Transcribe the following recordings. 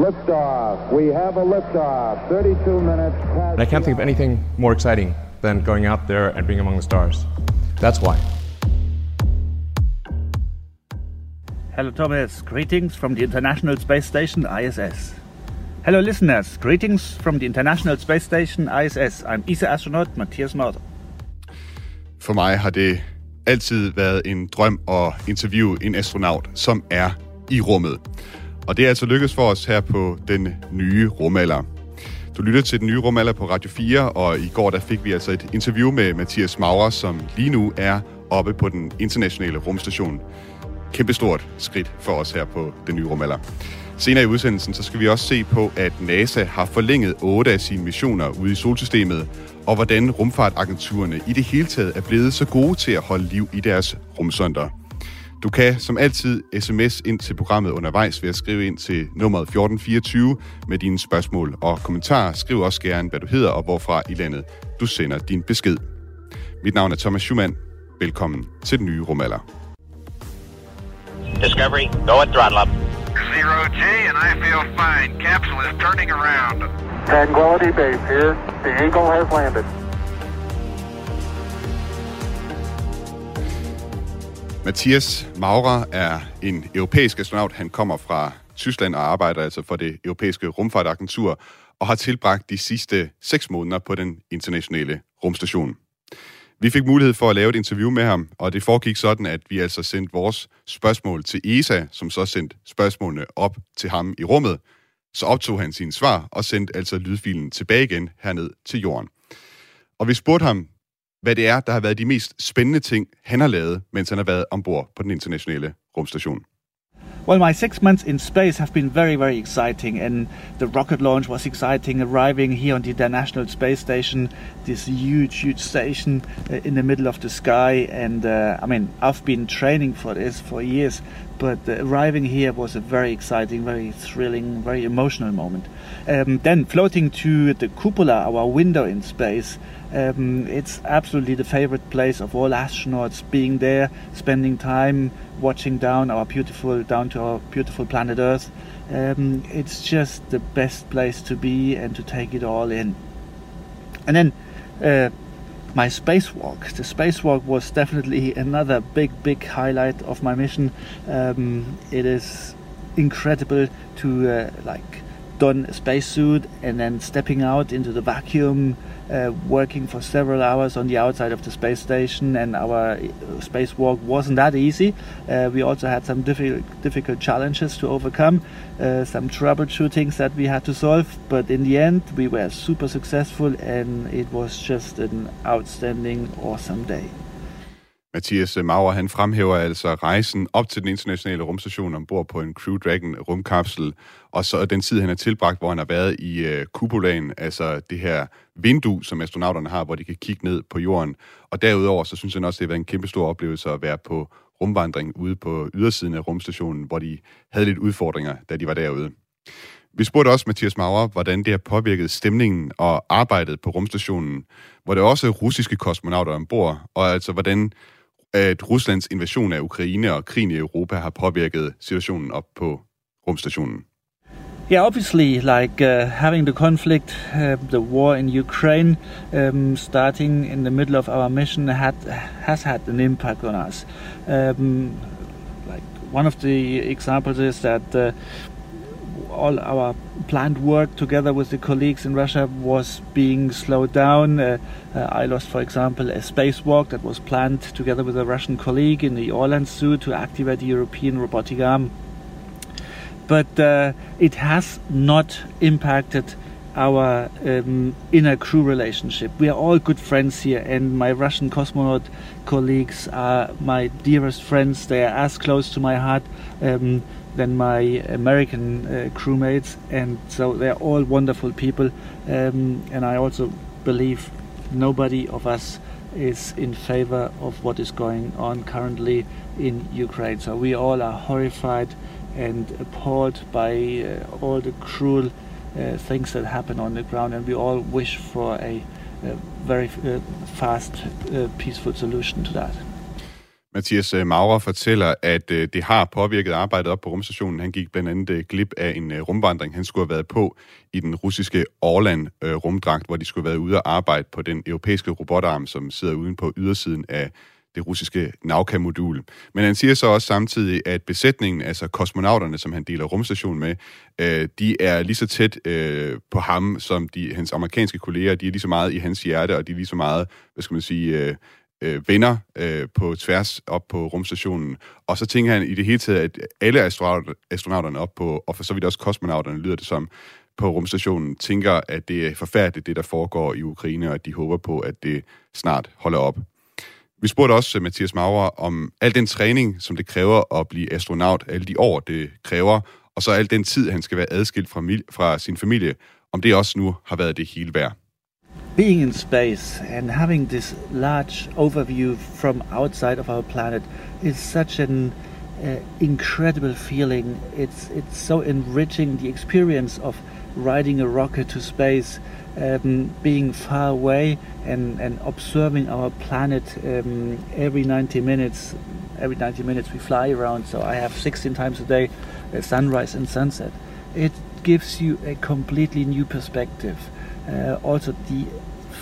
Liftoff. We have a liftoff. 32 minutes past. And I can't think of anything more exciting than going out there and being among the stars. That's why. Hello, Thomas. Greetings from the International Space Station ISS. Hello, listeners. Greetings from the International Space Station ISS. I'm ESA astronaut Mathias Maurer. For mig har det altid været en drøm at interviewe en astronaut, som er i rummet. Og det er altså lykkedes for os her på den nye rumalder. Du lytter til den nye rumalder på Radio 4, og i går der fik vi altså et interview med Mathias Maurer, som lige nu er oppe på den internationale rumstation. Kæmpestort skridt for os her på den nye rumalder. Senere i udsendelsen, så skal vi også se på, at NASA har forlænget otte af sine missioner ude i solsystemet, og hvordan rumfartagenturerne i det hele taget er blevet så gode til at holde liv i deres rumsonder. Du kan som altid sms ind til programmet undervejs ved at skrive ind til nummeret 1424 med dine spørgsmål og kommentarer. Skriv også gerne, hvad du hedder og hvorfra i landet du sender din besked. Mit navn er Thomas Schumann. Velkommen til den nye rumalder. Discovery, go at throttle up. Zero G, and I feel fine. Capsule is turning around. Tranquility Base here. The Eagle has landed. Mathias Maurer er en europæisk astronaut. Han kommer fra Tyskland og arbejder altså for det europæiske rumfartagentur og har tilbragt de sidste seks måneder på den internationale rumstation. Vi fik mulighed for at lave et interview med ham, og det foregik sådan, at vi altså sendte vores spørgsmål til ESA, som så sendte spørgsmålene op til ham i rummet. Så optog han sine svar og sendte altså lydfilen tilbage igen herned til jorden. Og vi spurgte ham, hvad det er, der har været de mest spændende ting, han har lavet, mens han har været ombord på den internationale rumstation. Well, my six months in space have been very, very exciting, and the rocket launch was exciting. Arriving here on the International Space Station, this huge, huge station uh, in the middle of the sky, and uh, I mean, I've been training for this for years, but uh, arriving here was a very exciting, very thrilling, very emotional moment. Um, then floating to the cupola, our window in space. Um, it's absolutely the favorite place of all astronauts. Being there, spending time watching down our beautiful, down to our beautiful planet Earth. Um, it's just the best place to be and to take it all in. And then uh, my spacewalk. The spacewalk was definitely another big, big highlight of my mission. Um, it is incredible to uh, like don a spacesuit and then stepping out into the vacuum, uh, working for several hours on the outside of the space station. And our uh, spacewalk wasn't that easy. Uh, we also had some difficult, difficult challenges to overcome, uh, some troubleshootings that we had to solve. But in the end, we were super successful, and it was just an outstanding, awesome day. Mathias øh, Maurer, han fremhæver altså rejsen op til den internationale rumstation ombord på en Crew Dragon rumkapsel, og så den tid, han har tilbragt, hvor han har været i øh, kupolaen, altså det her vindue, som astronauterne har, hvor de kan kigge ned på jorden. Og derudover, så synes han også, det har været en kæmpe stor oplevelse at være på rumvandring ude på ydersiden af rumstationen, hvor de havde lidt udfordringer, da de var derude. Vi spurgte også Mathias Maurer, hvordan det har påvirket stemningen og arbejdet på rumstationen, hvor der også er russiske kosmonauter ombord, og altså hvordan at Ruslands invasion af Ukraine og krigen i Europa har påvirket situationen op på rumstationen. Yeah, obviously, like uh, having the conflict, uh, the war in Ukraine, um, starting in the middle of our mission, had has had an impact on us. Um, like one of the examples is that uh, all our planned work together with the colleagues in Russia was being slowed down. Uh, uh, I lost, for example, a spacewalk that was planned together with a Russian colleague in the Orlan Zoo to activate the European robotic arm. But uh, it has not impacted our um, inner crew relationship. We are all good friends here, and my Russian cosmonaut colleagues are my dearest friends. They are as close to my heart um, than my American uh, crewmates, and so they're all wonderful people. Um, and I also believe nobody of us is in favor of what is going on currently in Ukraine. So we all are horrified and appalled by uh, all the cruel uh, things that happen on the ground, and we all wish for a, a very uh, fast, uh, peaceful solution to that. Mathias øh, Maurer fortæller, at øh, det har påvirket arbejdet op på rumstationen. Han gik blandt andet øh, glip af en rumvandring, han skulle have været på i den russiske Orlan-rumdragt, hvor de skulle have været ude og arbejde på den europæiske robotarm, som sidder uden på ydersiden af det russiske Nauka-modul. Men han siger så også samtidig, at besætningen, altså kosmonauterne, som han deler rumstation med, øh, de er lige så tæt øh, på ham, som de, hans amerikanske kolleger. De er lige så meget i hans hjerte, og de er lige så meget, hvad skal man sige, øh, øh, venner øh, på tværs op på rumstationen. Og så tænker han i det hele taget, at alle astronauterne op på, og for så vidt også kosmonauterne, lyder det som, på rumstationen, tænker, at det er forfærdeligt, det der foregår i Ukraine, og at de håber på, at det snart holder op. Vi spurgte også øh, Mathias Maurer om al den træning, som det kræver at blive astronaut, alle de år, det kræver, og så al den tid, han skal være adskilt fra, fra sin familie, om det også nu har været det hele værd. Being in space and having this large overview from outside of our planet is such an uh, incredible feeling. It's it's so enriching the experience of riding a rocket to space um, being far away and, and observing our planet um, every 90 minutes. Every 90 minutes we fly around, so I have 16 times a day uh, sunrise and sunset. It gives you a completely new perspective. Uh, also, the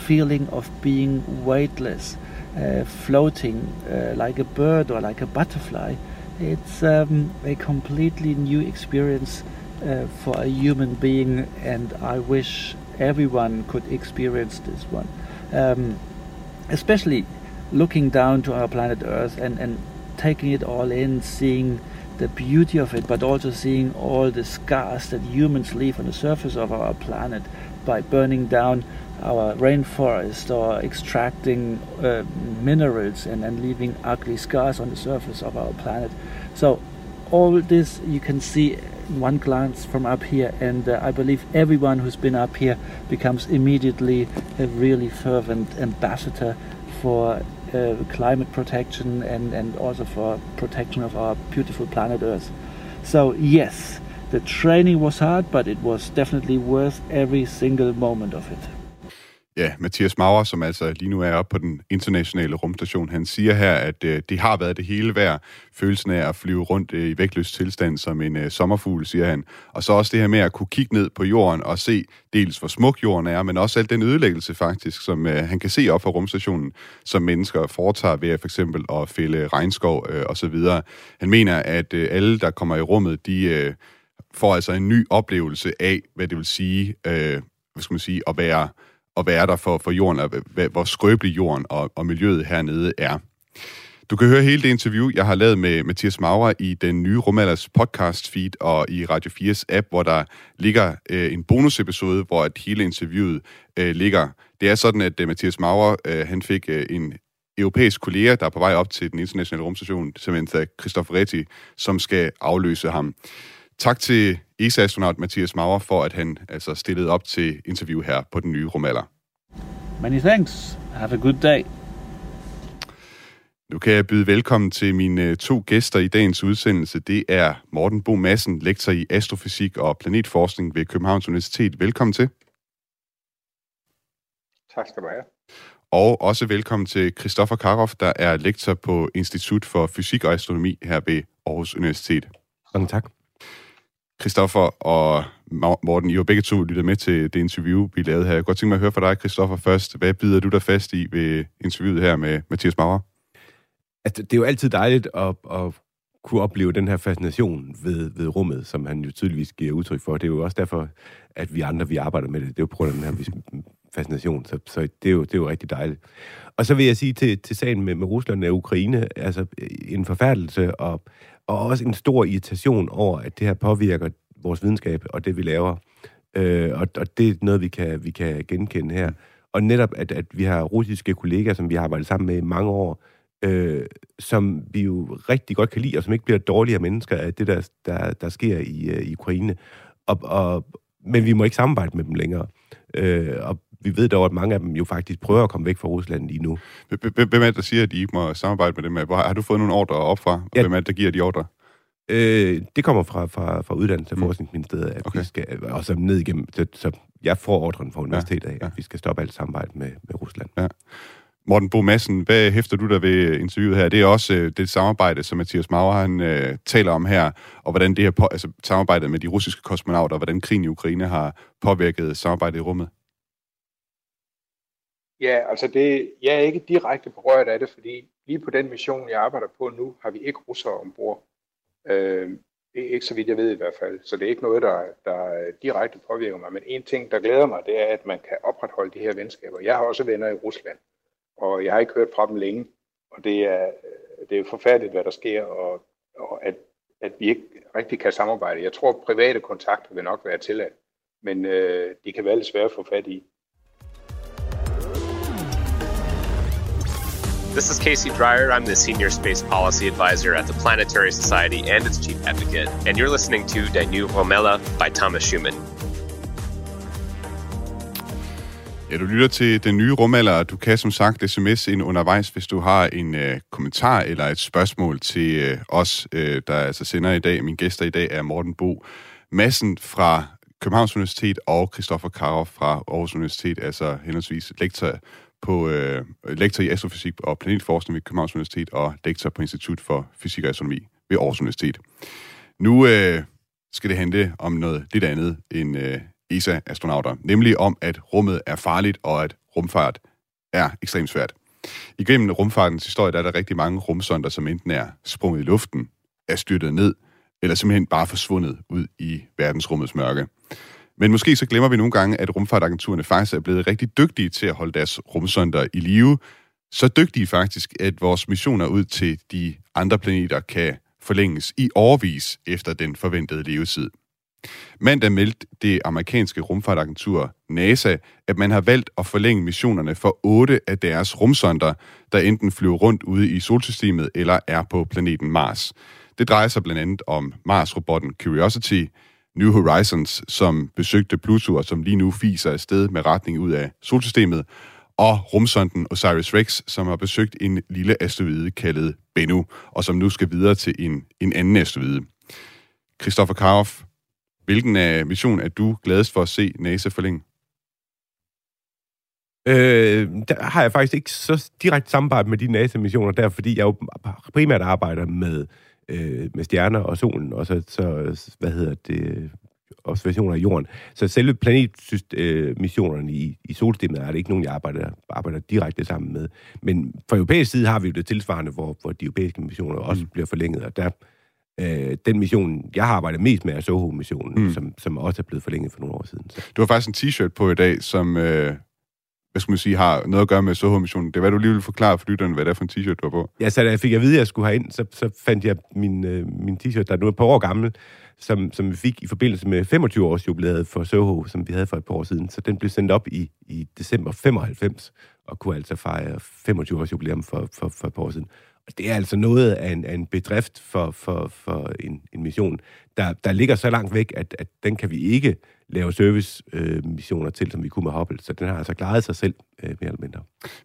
feeling of being weightless, uh, floating uh, like a bird or like a butterfly. It's um, a completely new experience for a human being, and I wish everyone could experience this one. Um, especially looking down to our planet Earth and, and taking it all in, seeing the beauty of it, but also seeing all the scars that humans leave on the surface of our planet by burning down our rainforest or extracting uh, minerals and, and leaving ugly scars on the surface of our planet. So, all this you can see in one glance from up here, and uh, I believe everyone who's been up here becomes immediately a really fervent ambassador for uh, climate protection and, and also for protection of our beautiful planet Earth. So, yes, the training was hard, but it was definitely worth every single moment of it. Ja, Mathias Maurer, som altså lige nu er oppe på den internationale rumstation, han siger her, at øh, det har været det hele værd, følelsen af at flyve rundt øh, i vægtløs tilstand som en øh, sommerfugl, siger han. Og så også det her med at kunne kigge ned på jorden og se dels, hvor smuk jorden er, men også al den ødelæggelse faktisk, som øh, han kan se op fra rumstationen, som mennesker foretager ved for eksempel at fælde regnskov øh, osv. Han mener, at øh, alle, der kommer i rummet, de øh, får altså en ny oplevelse af, hvad det vil sige, øh, hvad skal man sige, at være at være der for, for jorden, og hvor skrøbelig jorden og, og miljøet hernede er. Du kan høre hele det interview, jeg har lavet med Mathias Maurer i den nye Rumalders podcast feed og i Radio 4's app, hvor der ligger øh, en bonusepisode, hvor at hele interviewet øh, ligger. Det er sådan, at øh, Mathias Maurer øh, han fik øh, en europæisk kollega, der er på vej op til den internationale rumstation, Samantha Christofferetti, som skal afløse ham. Tak til ESA-astronaut Mathias Maurer for, at han altså stillede op til interview her på den nye rumalder. Many thanks. Have a good day. Nu kan jeg byde velkommen til mine to gæster i dagens udsendelse. Det er Morten Bo Madsen, lektor i astrofysik og planetforskning ved Københavns Universitet. Velkommen til. Tak skal du have. Og også velkommen til Christoffer Karoff, der er lektor på Institut for Fysik og Astronomi her ved Aarhus Universitet. Mange tak. Christoffer og Morten, I har begge to lyttet med til det interview, vi lavede her. Jeg kunne godt tænke mig at høre fra dig, Christoffer, først. Hvad bider du der fast i ved interviewet her med Mathias Maurer? Altså, det er jo altid dejligt at, at kunne opleve den her fascination ved, ved rummet, som han jo tydeligvis giver udtryk for. Det er jo også derfor, at vi andre, vi arbejder med det. Det er jo på grund af den her fascination, så, så det, er jo, det er jo rigtig dejligt. Og så vil jeg sige til, til sagen med, med Rusland og Ukraine, altså en forfærdelse og, og også en stor irritation over, at det her påvirker vores videnskab og det, vi laver. Øh, og, og det er noget, vi kan, vi kan genkende her. Og netop, at, at vi har russiske kollegaer, som vi har arbejdet sammen med i mange år, øh, som vi jo rigtig godt kan lide, og som ikke bliver dårligere mennesker af det, der, der, der sker i, øh, i Ukraine. Og, og, men vi må ikke samarbejde med dem længere. Øh, og vi ved dog, at mange af dem jo faktisk prøver at komme væk fra Rusland lige nu. Hvem er det, der siger, at de ikke må samarbejde med dem? Har du fået nogle ordre op fra? Ja. Hvem er det, der giver de ordre? Øh, det kommer fra, fra, fra Uddannelse- og mm. Forskningsministeriet, at okay. vi skal, og så ned igennem, så, så jeg får ordren fra universitetet af, ja, ja. at vi skal stoppe alt samarbejde med, med Rusland. Ja. Morten Bo Madsen, hvad hæfter du der ved interviewet her? Det er også øh, det samarbejde, som Mathias Mauer han, øh, taler om her, og hvordan det her på, altså, samarbejdet med de russiske kosmonauter, og hvordan krigen i Ukraine har påvirket samarbejdet i rummet. Ja, altså det, jeg er ikke direkte berørt af det, fordi lige på den mission, jeg arbejder på nu, har vi ikke russere ombord. Øh, ikke så vidt jeg ved i hvert fald. Så det er ikke noget, der, der direkte påvirker mig. Men en ting, der glæder mig, det er, at man kan opretholde de her venskaber. Jeg har også venner i Rusland, og jeg har ikke hørt fra dem længe. Og det er, det er forfærdeligt, hvad der sker, og, og at, at vi ikke rigtig kan samarbejde. Jeg tror, private kontakter vil nok være tilladt, men øh, de kan være lidt svære at få fat i. This is Casey Dreyer. I'm the Senior Space Policy Advisor at the Planetary Society and its Chief Advocate. And you're listening to Die New Romella by Thomas Schumann. Ja, du lytter til den nye rumalder, du kan som sagt sms ind undervejs, hvis du har en øh, kommentar eller et spørgsmål til øh, os, øh, der altså sender i dag. Min gæster i dag er Morten Bo Madsen fra Københavns Universitet og Christoffer Karoff fra Aarhus Universitet, altså henholdsvis lektor på øh, lektor i astrofysik og planetforskning ved Københavns Universitet og lektor på Institut for Fysik og Astronomi ved Aarhus Universitet. Nu øh, skal det handle om noget lidt andet end øh, ESA-astronauter, nemlig om, at rummet er farligt og at rumfart er ekstremt svært. Igennem rumfartens historie der er der rigtig mange rumsonder, som enten er sprunget i luften, er styrtet ned, eller simpelthen bare forsvundet ud i verdensrummets mørke. Men måske så glemmer vi nogle gange, at rumfartagenturerne faktisk er blevet rigtig dygtige til at holde deres rumsonder i live. Så dygtige faktisk, at vores missioner ud til de andre planeter kan forlænges i årvis efter den forventede levetid. Mandag meldte det amerikanske rumfartagentur NASA, at man har valgt at forlænge missionerne for otte af deres rumsonder, der enten flyver rundt ude i solsystemet eller er på planeten Mars. Det drejer sig blandt andet om Mars-robotten Curiosity, New Horizons, som besøgte Pluto og som lige nu fiser afsted med retning ud af solsystemet, og rumsonden OSIRIS-REx, som har besøgt en lille asteroide kaldet Bennu, og som nu skal videre til en, en anden asteroide. Christoffer Karoff, hvilken af mission er du gladest for at se NASA forlænge? Øh, der har jeg faktisk ikke så direkte samarbejde med de NASA-missioner der, fordi jeg jo primært arbejder med øh, med stjerner og solen, og så, så hvad hedder det, observationer af jorden. Så selve planetmissionerne i, i solsystemet er det ikke nogen, jeg arbejder, arbejder direkte sammen med. Men fra europæisk side har vi jo det tilsvarende, hvor, hvor de europæiske missioner også mm. bliver forlænget, og der øh, den mission, jeg har arbejdet mest med, er Soho-missionen, mm. som, som også er blevet forlænget for nogle år siden. Så. Du har faktisk en t-shirt på i dag, som, øh, hvad skal man sige, har noget at gøre med Soho-missionen. Det er, hvad du lige vil forklare for lytterne, hvad det er for en t-shirt, du har på. Ja, så da jeg fik at vide, at jeg skulle ind, så, så fandt jeg min, øh, min t-shirt, der er nu et par år gammel, som, som vi fik i forbindelse med 25 års jubilæet for Soho, som vi havde for et par år siden. Så den blev sendt op i, i december 95, og kunne altså fejre 25 års jubilæum for, for, for et par år siden. Og det er altså noget af en, af en bedrift for, for, for en, en mission, der, der ligger så langt væk, at, at den kan vi ikke lave service-missioner øh, til, som vi kunne med Hubble. Så den har altså klaret sig selv, øh, mere eller mindre.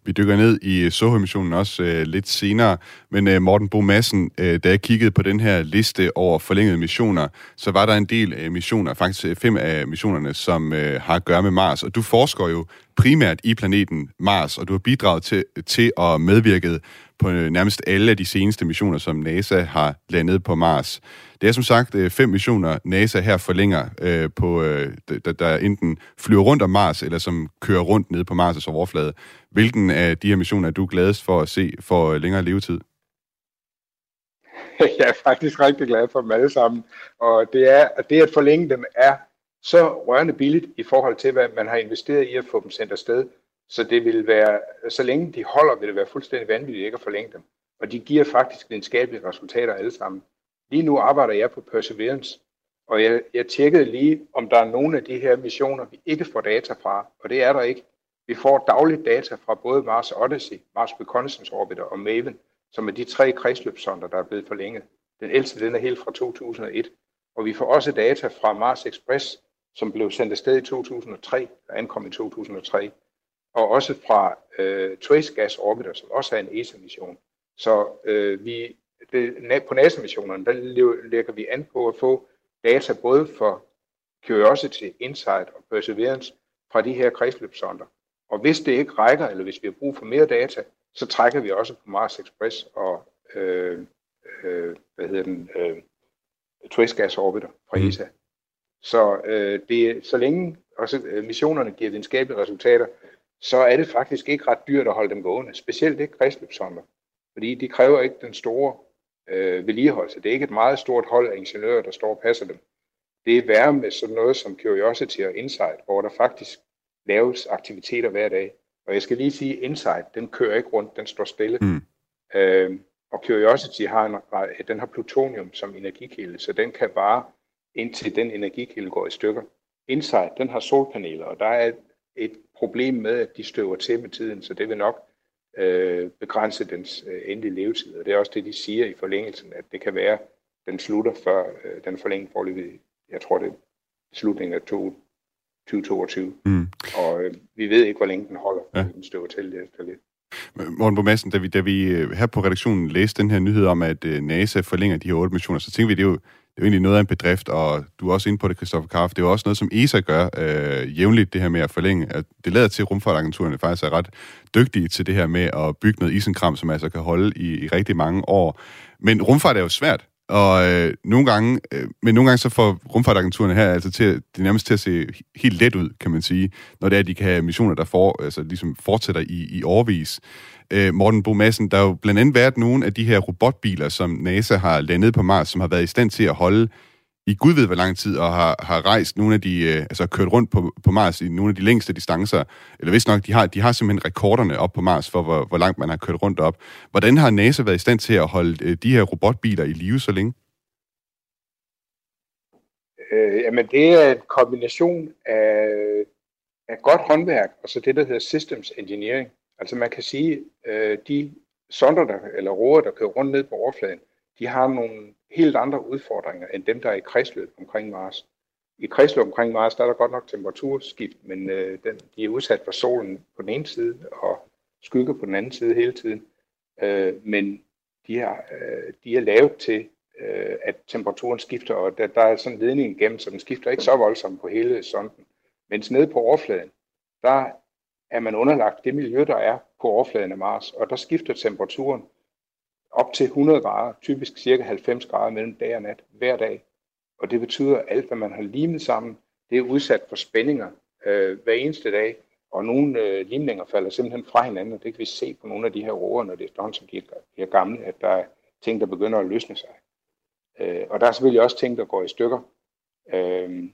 Vi dykker ned i øh, Soho-missionen også øh, lidt senere, men øh, Morten Bo Madsen, øh, da jeg kiggede på den her liste over forlængede missioner, så var der en del øh, missioner, faktisk øh, fem af missionerne, som øh, har at gøre med Mars. Og du forsker jo primært i planeten Mars, og du har bidraget til, til at medvirke på øh, nærmest alle af de seneste missioner, som NASA har landet på Mars. Det er som sagt øh, fem missioner, NASA her forlænger øh, på, øh, der, der enten flyver rundt om Mars, eller som kører rundt ned på Mars' overflade. Hvilken af de her missioner er du gladest for at se for øh, længere levetid? Jeg er faktisk rigtig glad for dem alle sammen. Og det, er, at det at forlænge dem er så rørende billigt i forhold til, hvad man har investeret i at få dem sendt afsted. Så det vil være, så længe de holder, vil det være fuldstændig vanvittigt ikke at forlænge dem. Og de giver faktisk videnskabelige resultater alle sammen. Lige nu arbejder jeg på Perseverance, og jeg, jeg tjekkede lige, om der er nogle af de her missioner, vi ikke får data fra, og det er der ikke. Vi får dagligt data fra både Mars Odyssey, Mars Reconnaissance Orbiter og MAVEN, som er de tre kredsløbssonder, der er blevet forlænget. Den ældste den er helt fra 2001. Og vi får også data fra Mars Express, som blev sendt afsted i 2003, der ankom i 2003. Og også fra øh, Trace Gas Orbiter, som også er en ESA-mission. Så øh, vi, det, på NASA-missionerne, der lægger vi an på at få data både for Curiosity, Insight og Perseverance fra de her kredsløbssonder. Og hvis det ikke rækker, eller hvis vi har brug for mere data, så trækker vi også på Mars Express og øh, øh, hvad hedder den, øh, trace gas orbiter fra Mm. ESA. Så øh, det, så længe også øh, missionerne giver videnskabelige resultater, så er det faktisk ikke ret dyrt at holde dem gående. Specielt ikke kredsløbssonder, fordi de kræver ikke den store øh, vedligeholdelse. Det er ikke et meget stort hold af ingeniører, der står og passer dem. Det er værre med sådan noget som Curiosity og Insight, hvor der faktisk laves aktiviteter hver dag. Og jeg skal lige sige, Insight, den kører ikke rundt, den står stille. Mm. Øh, og Curiosity har, en, den har plutonium som energikilde, så den kan vare indtil den energikilde går i stykker. Insight, den har solpaneler, og der er et, problem med, at de støver til med tiden, så det vil nok øh, begrænse dens øh, endelige levetid. Og det er også det, de siger i forlængelsen, at det kan være, den slutter før øh, den forlænget forløbet, jeg tror det er slutningen af to, 2022. Mm. Og øh, vi ved ikke, hvor længe den holder, Ja. den støver til det efter lidt. Morten Bo Madsen, da vi, da vi øh, her på redaktionen læste den her nyhed om, at øh, NASA forlænger de her otte missioner, så tænkte vi, det er jo, det er jo egentlig noget af en bedrift, og du er også inde på det, Christoffer Karf. Det er jo også noget, som ESA gør øh, jævnligt, det her med at forlænge. At det lader til, at rumfartagenturerne faktisk er ret dygtige til det her med at bygge noget isenkram, som altså kan holde i, i rigtig mange år. Men rumfart er jo svært, og øh, nogle gange, øh, men nogle gange så får rumfartagenturerne her altså til, det er nærmest til at se helt let ud, kan man sige, når det er, at de kan have missioner, der for, altså, ligesom fortsætter i, i årvis. Øh, Morten Bo Madsen, der er jo blandt andet været nogle af de her robotbiler, som NASA har landet på Mars, som har været i stand til at holde i gud ved hvor lang tid, og har, har rejst nogle af de, øh, altså kørt rundt på, på Mars i nogle af de længste distancer, eller hvis nok, de har, de har simpelthen rekorderne op på Mars for, hvor, hvor langt man har kørt rundt op. Hvordan har NASA været i stand til at holde øh, de her robotbiler i live så længe? Øh, jamen, det er en kombination af, af godt håndværk, og så det, der hedder systems engineering. Altså man kan sige, øh, de sonder, der, eller roer, der kører rundt ned på overfladen, de har nogle helt andre udfordringer, end dem, der er i kredsløb omkring Mars. I kredsløb omkring Mars, der er der godt nok temperaturskift, men øh, den, de er udsat for solen på den ene side, og skygge på den anden side hele tiden. Øh, men de har, øh, de er lavet til, øh, at temperaturen skifter, og der, der er sådan en ledning igennem, så den skifter ikke så voldsomt på hele sonden. Mens nede på overfladen, der er man underlagt det miljø, der er på overfladen af Mars, og der skifter temperaturen op til 100 grader, typisk cirka 90 grader mellem dag og nat, hver dag. Og det betyder, at alt, hvad man har limet sammen, det er udsat for spændinger øh, hver eneste dag, og nogle øh, limninger falder simpelthen fra hinanden, og det kan vi se på nogle af de her roer, når det er efterhånden, som de bliver gamle, at der er ting, der begynder at løsne sig. Øh, og der er selvfølgelig også ting, der går i stykker. Øh,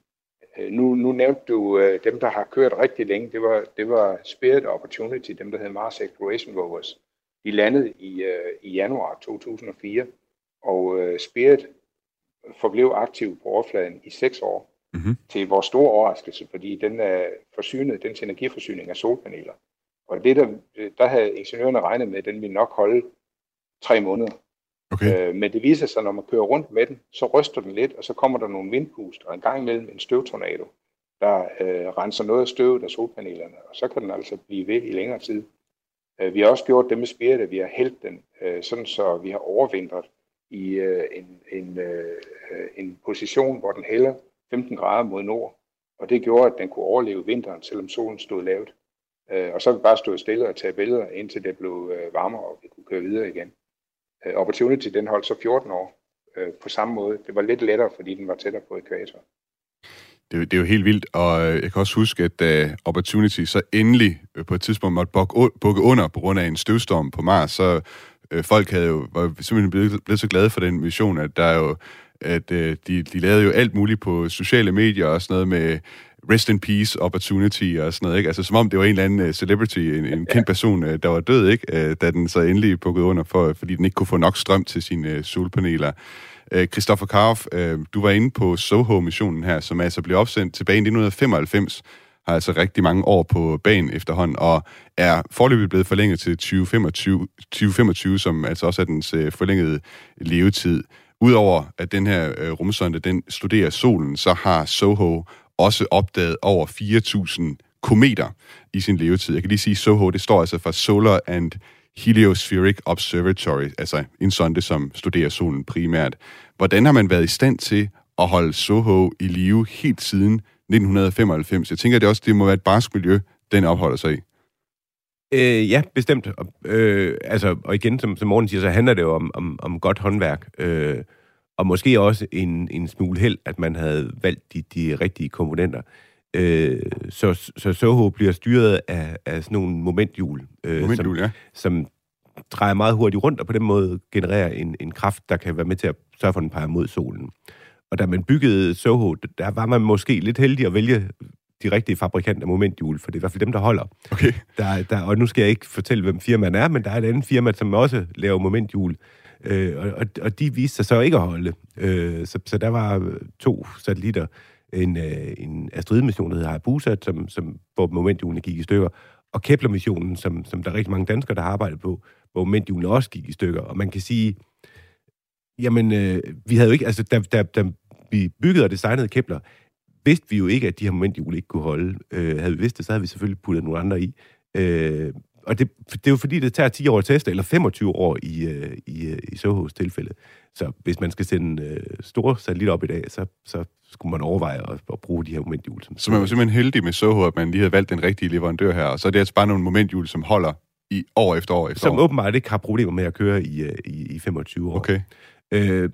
nu, nu nævnte du øh, dem, der har kørt rigtig længe. Det var, det var Spirit Opportunity, dem der hedder Mars Exploration Rovers. De landede i, øh, i januar 2004, og øh, Spirit forblev aktiv på overfladen i seks år. Mhm. Til vores store overraskelse, fordi den er forsynet, dens energiforsyning af solpaneler. Og det, der, der havde ingeniørerne regnet med, at den ville nok holde tre måneder. Okay. Øh, men det viser sig, når man kører rundt med den, så ryster den lidt, og så kommer der nogle vindpust, og en gang imellem en støvtornado, der øh, renser noget af støvet af solpanelerne, og så kan den altså blive ved i længere tid. Øh, vi har også gjort det med Spirit, at vi har hældt den, øh, sådan så vi har overvintret i øh, en, en, øh, en position, hvor den hælder 15 grader mod nord, og det gjorde, at den kunne overleve vinteren, selvom solen stod lavt. Øh, og så har vi bare stået stille og taget billeder, indtil det blev øh, varmere, og vi kunne køre videre igen. Øh, Opportunity, den holdt så 14 år øh, på samme måde. Det var lidt lettere, fordi den var tættere på ekvator. Det, er jo- det er jo helt vildt, og øh, jeg kan også huske, at da Opportunity så endelig øh, på et tidspunkt måtte bukke under på grund af en støvstorm på Mars, så øh, folk havde jo, var simpelthen blevet, blevet så glade for den mission, at der jo at øh, de, de lavede jo alt muligt på sociale medier og sådan noget med rest in peace opportunity og sådan noget, ikke? Altså som om det var en eller anden uh, celebrity, en, en kendt person, uh, der var død, ikke? Uh, da den så endelig bukkede under, for, fordi den ikke kunne få nok strøm til sine uh, solpaneler. Uh, Christoffer Karoff, uh, du var inde på Soho-missionen her, som altså blev opsendt tilbage i 1995, har altså rigtig mange år på banen efterhånden, og er forløbet blevet forlænget til 2025, 2025 som altså også er dens uh, forlængede levetid. Udover at den her øh, rumsonde, den studerer solen, så har Soho også opdaget over 4.000 kometer i sin levetid. Jeg kan lige sige, Soho, det står altså for Solar and Heliospheric Observatory, altså en sonde, som studerer solen primært. Hvordan har man været i stand til at holde Soho i live helt siden 1995? Jeg tænker, det også det må være et barsk miljø, den opholder sig i. Øh, ja, bestemt. Og, øh, altså, og igen, som, som Morten siger, så handler det jo om, om, om godt håndværk. Øh, og måske også en, en smule held, at man havde valgt de, de rigtige komponenter. Øh, så, så Soho bliver styret af, af sådan nogle momenthjul, øh, Momenthjul, som, ja. som drejer meget hurtigt rundt, og på den måde genererer en, en kraft, der kan være med til at sørge for, at den peger mod solen. Og da man byggede Soho, der var man måske lidt heldig at vælge de rigtige fabrikanter af momenthjul, for det er i hvert fald dem, der holder. Okay. Der, der, og nu skal jeg ikke fortælle, hvem firmaen er, men der er et andet firma, som også laver momenthjul, øh, og, og, de viste sig så ikke at holde. Øh, så, så der var to satellitter, en, øh, en mission der hedder Hayabusa, som, som, hvor momenthjulene gik i stykker, og Kepler-missionen, som, som der er rigtig mange danskere, der har arbejdet på, hvor momenthjulene også gik i stykker. Og man kan sige, jamen, øh, vi havde jo ikke, altså, da, da, da vi byggede og designede Kepler, vidste vi jo ikke, at de her momenthjul ikke kunne holde. Øh, havde vi vidst det, så havde vi selvfølgelig puttet nogle andre i. Øh, og det, det er jo fordi, det tager 10 år at teste, eller 25 år i, øh, i, øh, i Sohos tilfælde. Så hvis man skal sende øh, store satellitter op i dag, så, så skulle man overveje at, at bruge de her momenthjul. Som Så man var simpelthen heldig med Soho, at man lige havde valgt den rigtige leverandør her, og så er det altså bare nogle momenthjul, som holder i år efter år efter som år. åbenbart ikke har problemer med at køre i, øh, i, i 25 år. Okay. Øh,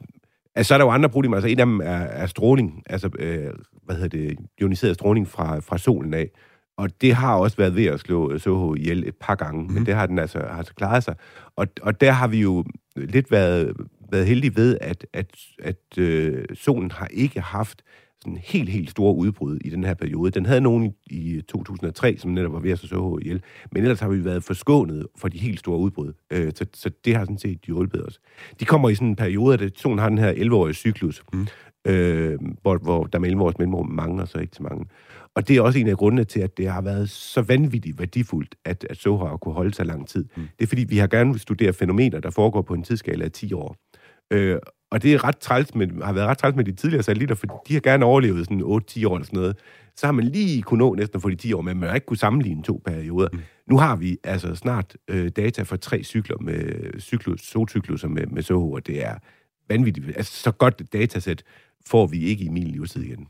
altså, så er der jo andre problemer. Altså, en af dem er, er stråling. Altså, øh, hvad hedder det? Ioniseret stråling fra, fra solen af. Og det har også været ved at slå Soho ihjel et par gange, mm. men det har den altså, har altså klaret sig. Og, og der har vi jo lidt været, været heldige ved, at, at, at øh, solen har ikke haft sådan helt, helt store udbrud i den her periode. Den havde nogen i, i 2003, som netop var ved at slå Soho ihjel, men ellers har vi været forskånet for de helt store udbrud. Øh, så, så det har sådan set hjulpet os. De kommer i sådan en periode, at solen har den her 11-årige cyklus, mm. øh, hvor, hvor der mellem vores mellemrum mange, og så ikke så mange. Og det er også en af grundene til, at det har været så vanvittigt værdifuldt, at, at Soho har kunne holde sig lang tid. Mm. Det er fordi, vi har gerne studere fænomener, der foregår på en tidsskala af 10 år. Øh, og det er ret træls med, har været ret træls med de tidligere satellitter, for de har gerne overlevet sådan 8-10 år eller sådan noget. Så har man lige kunne nå næsten at få de 10 år, men man har ikke kunne sammenligne to perioder. Mm. Nu har vi altså snart øh, data for tre cykler med cyklus, solcykluser med, med Soho, og det er vanvittigt. Altså, så godt et datasæt får vi ikke i min livstid igen.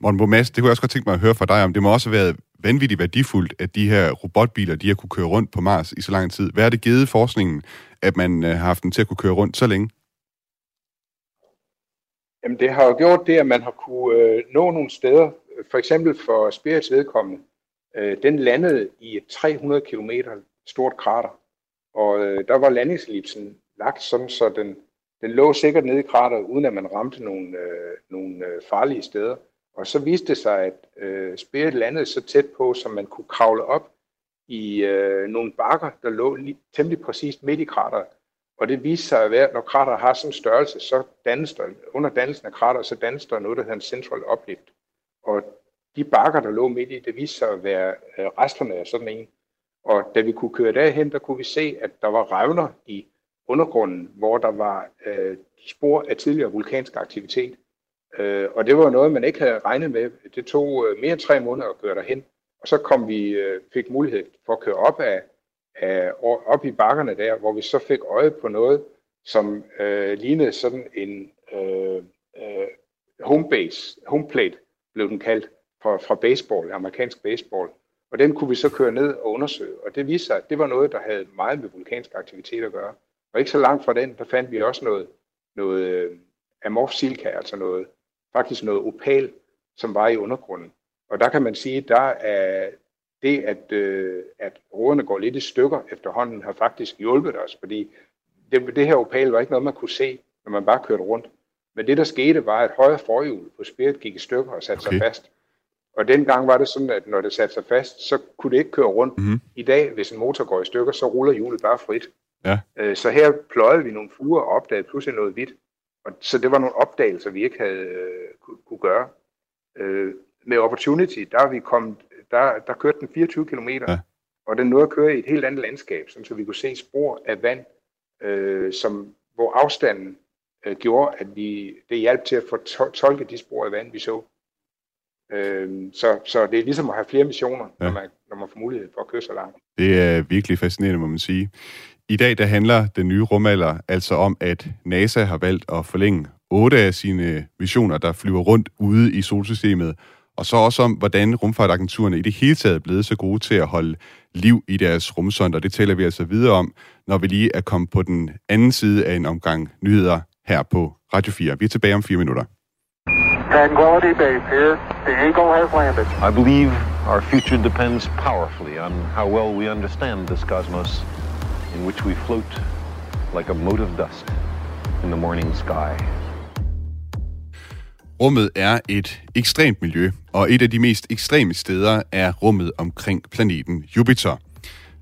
Morten Bomas, det kunne jeg også godt tænke mig at høre fra dig om. Det må også have været vanvittigt værdifuldt, at de her robotbiler, de har kunne køre rundt på Mars i så lang tid. Hvad er det givet forskningen, at man øh, har haft den til at kunne køre rundt så længe? Jamen, det har jo gjort det, at man har kunne øh, nå nogle steder. For eksempel for Spirits vedkommende. Øh, den landede i et 300 km stort krater. Og øh, der var landingslipsen lagt sådan, så den, den lå sikkert nede i krateret, uden at man ramte nogle, øh, nogle øh, farlige steder. Og så viste det sig, at øh, Spirit landede så tæt på, som man kunne kravle op i øh, nogle bakker, der lå lige, temmelig præcist midt i krateret. Og det viste sig at være, at når krater har sådan en størrelse, så dannes der, under dannelsen af krater, så dannes der noget, der hedder en central uplift. Og de bakker, der lå midt i, det viste sig at være øh, resterne af sådan en. Og da vi kunne køre derhen, der kunne vi se, at der var revner i undergrunden, hvor der var øh, spor af tidligere vulkansk aktivitet. Øh, og det var noget, man ikke havde regnet med. Det tog øh, mere end tre måneder at køre derhen. Og så kom vi, øh, fik mulighed for at køre op, af, af, op i bakkerne der, hvor vi så fik øje på noget, som øh, lignede sådan en øh, øh, homebase, homeplate blev den kaldt, fra, fra baseball, amerikansk baseball. Og den kunne vi så køre ned og undersøge. Og det viste sig, at det var noget, der havde meget med vulkansk aktivitet at gøre. Og ikke så langt fra den, der fandt vi også noget, noget øh, amorf silka, altså noget, faktisk noget opal, som var i undergrunden. Og der kan man sige, der er det, at, øh, at råderne går lidt i stykker efterhånden, har faktisk hjulpet os, fordi det, det her opal var ikke noget, man kunne se, når man bare kørte rundt. Men det, der skete, var, at højre forhjul på Spirit gik i stykker og satte okay. sig fast. Og dengang var det sådan, at når det satte sig fast, så kunne det ikke køre rundt. Mhm. I dag, hvis en motor går i stykker, så ruller hjulet bare frit. Ja. Øh, Så her pløjede vi nogle fluer og opdagede pludselig noget hvidt. Og så det var nogle opdagelser, vi ikke havde øh, kunne, gøre. Øh, med Opportunity, der er vi kommet, der, der kørte den 24 km, Ja. og den nåede at køre i et helt andet landskab, sådan, så vi kunne se spor af vand, øh, som, hvor afstanden øh, gjorde, at vi, det hjalp til at få to- tolket de spor af vand, vi så. Øh, så, så det er ligesom at have flere missioner. Ja. når, man, når man får mulighed for at køre så langt. Det er virkelig fascinerende, må man sige. I dag der handler den nye rumalder altså om, at NASA har valgt at forlænge otte af sine missioner, der flyver rundt ude i solsystemet, og så også om, hvordan rumfartagenturerne i det hele taget er blevet så gode til at holde liv i deres rumsonder. Det taler vi altså videre om, når vi lige er kommet på den anden side af en omgang nyheder her på Radio 4. Vi er tilbage om fire minutter. Tranquility Base here. The Eagle has landed. I believe our future depends powerfully on how well we understand this cosmos in which we float like a mote of dust in the morning sky. Rummet er et ekstremt miljø, og et af de mest ekstreme steder er rummet omkring planeten Jupiter.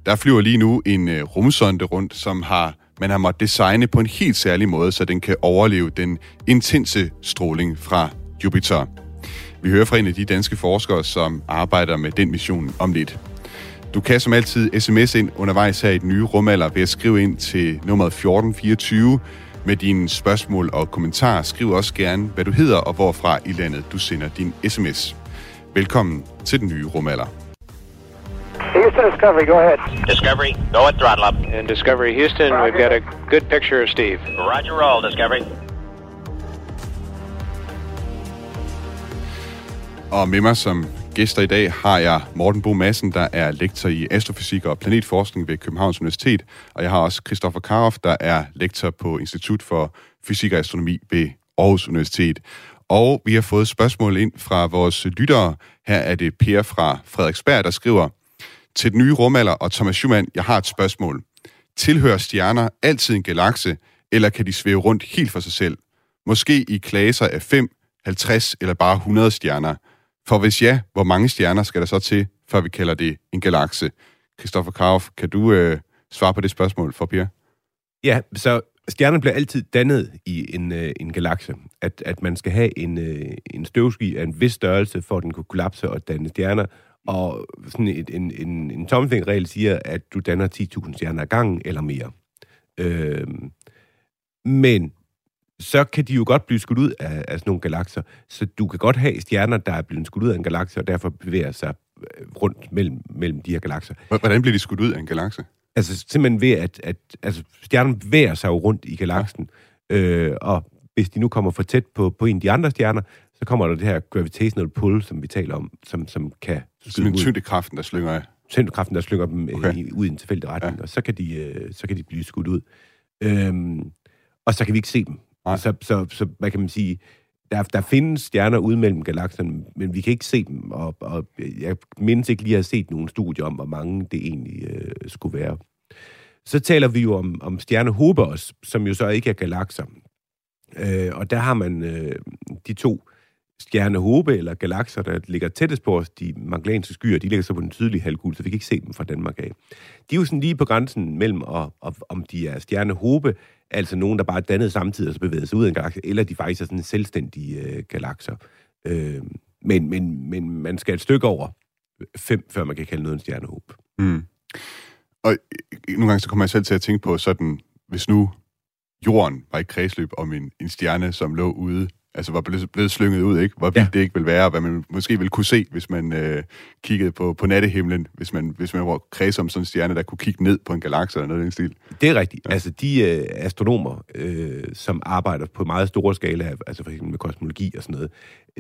Der flyver lige nu en øh, rumsonde rundt, som har man har måttet designe på en helt særlig måde, så den kan overleve den intense stråling fra Jupiter. Vi hører fra en af de danske forskere, som arbejder med den mission om lidt. Du kan som altid sms ind undervejs her i den nye rumalder ved at skrive ind til nummer 1424 med dine spørgsmål og kommentarer. Skriv også gerne, hvad du hedder og hvorfra i landet du sender din sms. Velkommen til den nye rumalder. Houston Discovery, go ahead. Discovery, go at throttle up. And Discovery Houston, we've got a good picture of Steve. Roger roll, Discovery. Og med mig som gæster i dag har jeg Morten Bo Madsen, der er lektor i astrofysik og planetforskning ved Københavns Universitet. Og jeg har også Christoffer Karoff, der er lektor på Institut for Fysik og Astronomi ved Aarhus Universitet. Og vi har fået spørgsmål ind fra vores lyttere. Her er det Per fra Frederiksberg, der skriver, til den nye rumalder og Thomas Schumann, jeg har et spørgsmål. Tilhører stjerner altid en galakse, eller kan de svæve rundt helt for sig selv? Måske i klasser af 5, 50 eller bare 100 stjerner. For hvis ja, hvor mange stjerner skal der så til, før vi kalder det en galakse? Christoffer Kauf, kan du øh, svare på det spørgsmål for Pierre? Ja, så stjerner bliver altid dannet i en, øh, en galakse. At, at man skal have en, øh, en støvsky af en vis størrelse, for at den kunne kollapse og danne stjerner. Og sådan et, en, en, en tommelfingerregel siger, at du danner 10.000 stjerner ad gangen eller mere. Øh, men så kan de jo godt blive skudt ud af, af sådan nogle galakser. Så du kan godt have stjerner, der er blevet skudt ud af en galakse, og derfor bevæger sig øh, rundt mellem, mellem de her galakser. Hvordan bliver de skudt ud af en galakse? Altså simpelthen ved, at, at altså, stjernen bevæger sig jo rundt i galaksen, ja. øh, og hvis de nu kommer for tæt på, på en af de andre stjerner, så kommer der det her gravitational pull, som vi taler om, som, som kan Sådan en tyngdekraften, der slynger af. tyngdekraften, der slynger dem Okay. okay. i, ud i en tilfældig retning, ja. og så kan, de, øh, så kan de blive skudt ud. Øhm, og så kan vi ikke se dem. Nej. Så, så, så hvad kan man sige, der, der findes stjerner ude mellem galakserne, men vi kan ikke se dem, og, og jeg mindes ikke lige at have set nogen studier om, hvor mange det egentlig øh, skulle være. Så taler vi jo om, om stjernehober også, som jo så ikke er galakser. Øh, og der har man øh, de to stjernehobe eller galakser, der ligger tættest på os, de magellanske skyer, de ligger så på den sydlige halvkugle, så vi kan ikke se dem fra Danmark af. De er jo sådan lige på grænsen mellem, og, og, om de er stjernehobe, altså nogen, der bare er dannet samtidig og så bevæger sig ud af en galakse, eller de faktisk er sådan selvstændige øh, galakser. Øh, men, men, men man skal et stykke over fem, før man kan kalde noget en stjernehob. Mm. Og øh, nogle gange så kommer jeg selv til at tænke på sådan, hvis nu jorden var i kredsløb om en, en stjerne, som lå ude, altså var blevet, blevet slynget ud, ikke? Hvor vildt Ja. det ikke vil være, og hvad man måske ville kunne se, hvis man øh, kiggede på, på nattehimlen, hvis man, hvis man var kreds om sådan en stjerne, der kunne kigge ned på en galakse eller noget i den stil. Det er rigtigt. Ja. Altså, de øh, astronomer, øh, som arbejder på meget store skala, altså for eksempel med kosmologi og sådan noget,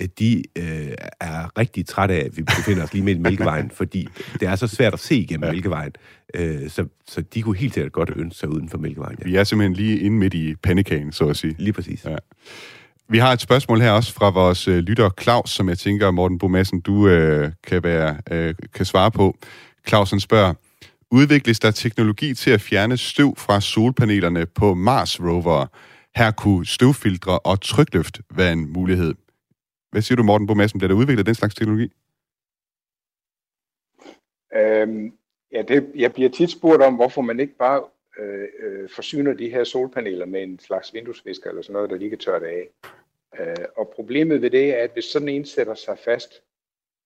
øh, de øh, er rigtig trætte af, at vi befinder os lige midt i Mælkevejen, fordi det er så svært at se igennem ja. Mælkevejen. Øh, så, så de kunne helt sikkert godt ønske sig uden for Mælkevejen. Ja. Vi er simpelthen lige inde midt i pandekagen, så at sige. Lige præcis. Ja. Vi har et spørgsmål her også fra vores øh, lytter Claus, som jeg tænker, Morten Bomassen, du øh, kan, være, øh, kan svare på. Clausen spørger, udvikles der teknologi til at fjerne støv fra solpanelerne på Mars rover? Her kunne støvfiltre og trykløft være en mulighed. Hvad siger du, Morten Bomassen? Bliver der udviklet den slags teknologi? Øhm, ja, det, jeg bliver tit spurgt om, hvorfor man ikke bare øh, øh, forsyner de her solpaneler med en slags vinduesvisker eller sådan noget, der lige kan tørre det af. Øh, og problemet ved det er, at hvis sådan en sætter sig fast,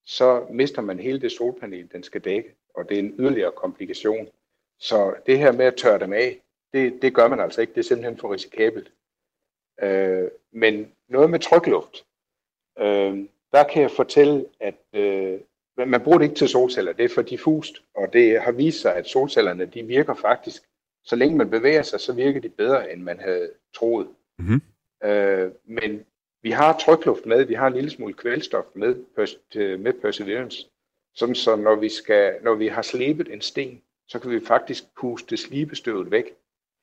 så mister man hele det solpanel, den skal dække, og det er en yderligere komplikation. Så det her med at tørre dem af, det, det gør man altså ikke. Det er simpelthen for risikabelt. Øh, men noget med trykluft, øh, der kan jeg fortælle, at øh, man bruger det ikke til solceller, det er for diffust, og det har vist sig, at solcellerne de virker faktisk, så længe man bevæger sig, så virker de bedre, end man havde troet. Mhm. Øh, men vi har trykluft med, vi har en lille smule kvælstof med, med Perseverance. Sådan så når vi, skal, når vi har slebet en sten, så kan vi faktisk puste slibestøvet væk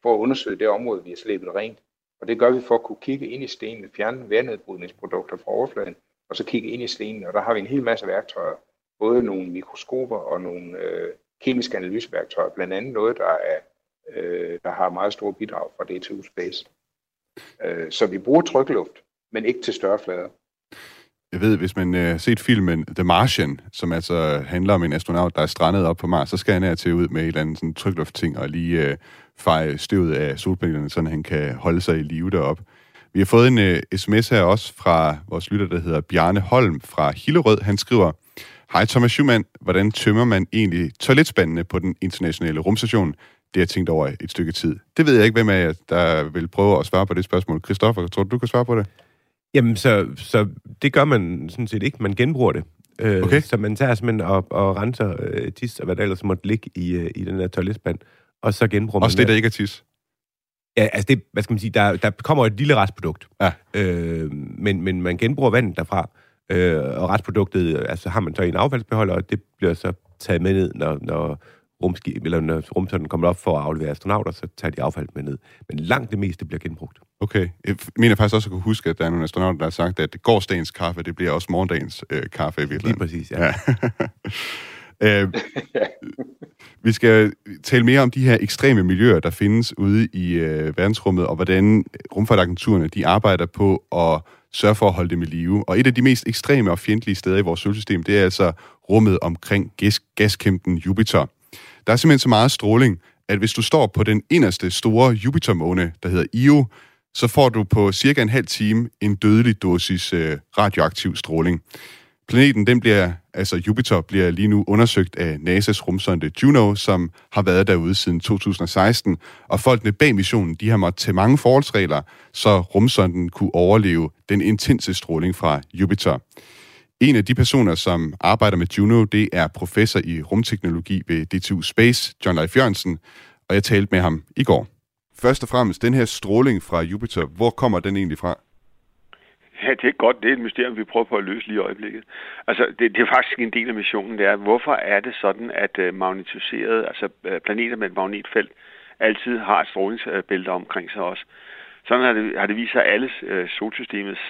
for at undersøge det område, vi har slebet rent. Og det gør vi for at kunne kigge ind i stenen, fjerne vandnedbrydningsprodukter fra overfladen, og så kigge ind i stenen. Og der har vi en hel masse værktøjer. Både nogle mikroskoper og nogle øh, kemiske analyseværktøjer. Blandt andet noget, der, er, øh, der har meget store bidrag fra DTU Space. Øh, så vi bruger trykluft, men ikke til større flader. Jeg ved, hvis man har øh, set filmen The Martian, som altså handler om en astronaut, der er strandet op på Mars, så skal han her til ud med et eller andet sådan trykluftting og lige øh, feje støvet af solpanelerne, så han kan holde sig i live deroppe. Vi har fået en øh, uh, sms her også fra vores lytter, der hedder Bjarne Holm fra Hillerød. Han skriver, Hej Thomas Schumann, hvordan tømmer man egentlig toiletspandene på den internationale rumstation? Det har jeg tænkt over et stykke tid. Det ved jeg ikke, hvem af jer, der vil prøve at svare på det spørgsmål. Christoffer, tror du, du kan svare på det? Jamen, så, så det gør man sådan set ikke. Man genbruger det. Øh, okay. Så man tager simpelthen og, og renser øh, tis og hvad der ellers måtte ligge i, øh, i den der toiletspand, og så genbruger Også man det, der ikke er tis? Ja, altså det, hvad skal man sige, der, der kommer et lille restprodukt. Ja. Øh, men, men man genbruger vandet derfra, øh, og restproduktet, altså har man så i en affaldsbeholder, og det bliver så taget med ned, når, når rumskib, eller når rumsonden kommer op for at aflevere astronauter, så tager de affald med ned. Men langt det meste bliver genbrugt. Okay. Jeg mener faktisk også at kunne huske, at der er nogle astronauter, der har sagt, at gårdsdagens kaffe, det bliver også morgendagens øh, kaffe i virkeligheden. Lige præcis, ja. ja. øh, vi skal tale mere om de her ekstreme miljøer, der findes ude i øh, verdensrummet, og hvordan rumfartagenturerne de arbejder på at sørge for at holde dem i live. Og et af de mest ekstreme og fjendtlige steder i vores solsystem, det er altså rummet omkring gas- gaskæmpen Jupiter. Der er simpelthen så meget stråling, at hvis du står på den inderste store Jupitermåne, der hedder Io, så får du på cirka en halv time en dødelig dosis øh, radioaktiv stråling. Planeten, den bliver, altså Jupiter, bliver lige nu undersøgt af NASA's rumsonde Juno, som har været derude siden 2016. Og folkene bag missionen, de har måttet tage mange forholdsregler, så rumsonden kunne overleve den intense stråling fra Jupiter. En af de personer, som arbejder med Juno, det er professor i rumteknologi ved DTU Space, John Leif Jørgensen, og jeg talte med ham i går. Først og fremmest, den her stråling fra Jupiter, hvor kommer den egentlig fra? Ja, det er godt. Det er et mysterium, vi prøver på at løse lige i øjeblikket. Altså, det, det er faktisk en del af missionen, det er, hvorfor er det sådan, at øh, magnetiserede, altså øh, planeter med et magnetfelt, altid har et strålingsbælte omkring sig også. Sådan har det, har det vist sig, at alle øh, solsystemets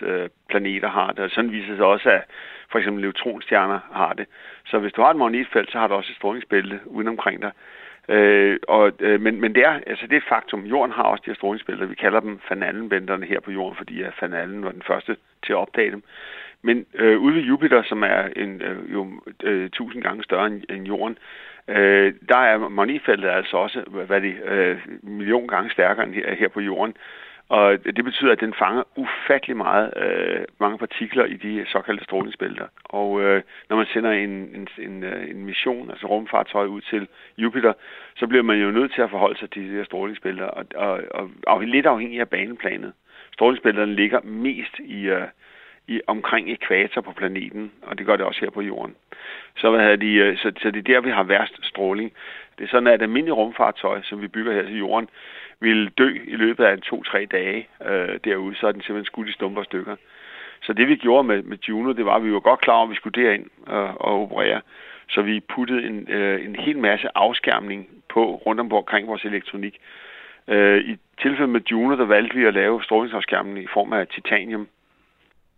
planeter har det, og sådan viser det sig også, at for eksempel neutronstjerner har det. Så hvis du har et magnetfelt, så har du også et strålingsbælte udenomkring dig. Øh, og, øh, men, men det er, altså det er et faktum. Jorden har også de her strålingsbælter. Vi kalder dem Van her på jorden, fordi at Van var den første til at opdage dem. Men øh, ude ved Jupiter, som er en, øh, jo øh, tusind gange større end, end jorden, øh, der er magnetfeltet altså også hvad det, øh, million gange stærkere end her, her på jorden. Og det betyder, at den fanger ufattelig meget, øh, mange partikler i de såkaldte strålingsbælter. Og øh, når man sender en, en, en, øh, en mission, altså rumfartøj ud til Jupiter, så bliver man jo nødt til at forholde sig til de her strålingsbælter, og, og, og, og lidt afhængig af baneplanet. Strålingsbælterne ligger mest i, øh, i omkring ekvator på planeten, og det gør det også her på jorden. Så, hvad de, øh, så, så det er der, vi har værst stråling. Det er sådan, at et almindeligt rumfartøj, som vi bygger her til jorden, ville dø i løbet af en to-tre dage øh, derude, så er den simpelthen skudt i stumper stykker. Så det vi gjorde med, med Juno, det var, at vi var godt klar over, at vi skulle derind øh, og operere. Så vi puttede en, øh, en hel masse afskærmning på rundt omkring vores elektronik. Øh, I tilfælde med Juno, der valgte vi at lave strålingsafskærmning i form af titanium.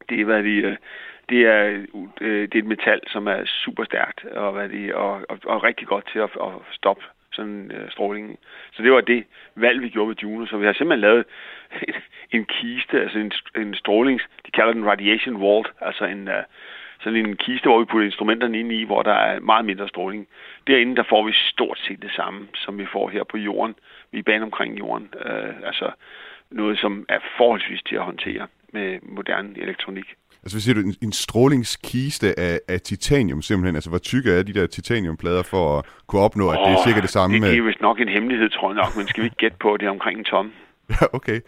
Det er, hvad de, øh, det er, øh, det er et metal, som er super stærkt og, hvad de, og, og, og rigtig godt til at, at stoppe sådan øh, strålingen. Så det var det valg, vi gjorde med Juno. Så vi har simpelthen lavet en, en kiste, altså en, en strålings... De kalder den radiation vault, altså en... Øh, sådan en kiste, hvor vi putter instrumenterne ind i, hvor der er meget mindre stråling. Derinde, der får vi stort set det samme, som vi får her på jorden. Vi er bane omkring jorden. Øh, altså noget, som er forholdsvis til at håndtere med moderne elektronik. Altså, hvad siger du, en, en strålingskiste af, af titanium simpelthen? Altså, hvor tykke er de der titaniumplader for at kunne opnå, oh, at det er cirka det samme? Det, det er vist nok en hemmelighed, tror jeg nok, men skal vi ikke gætte på, at det er omkring en tom? Ja, okay.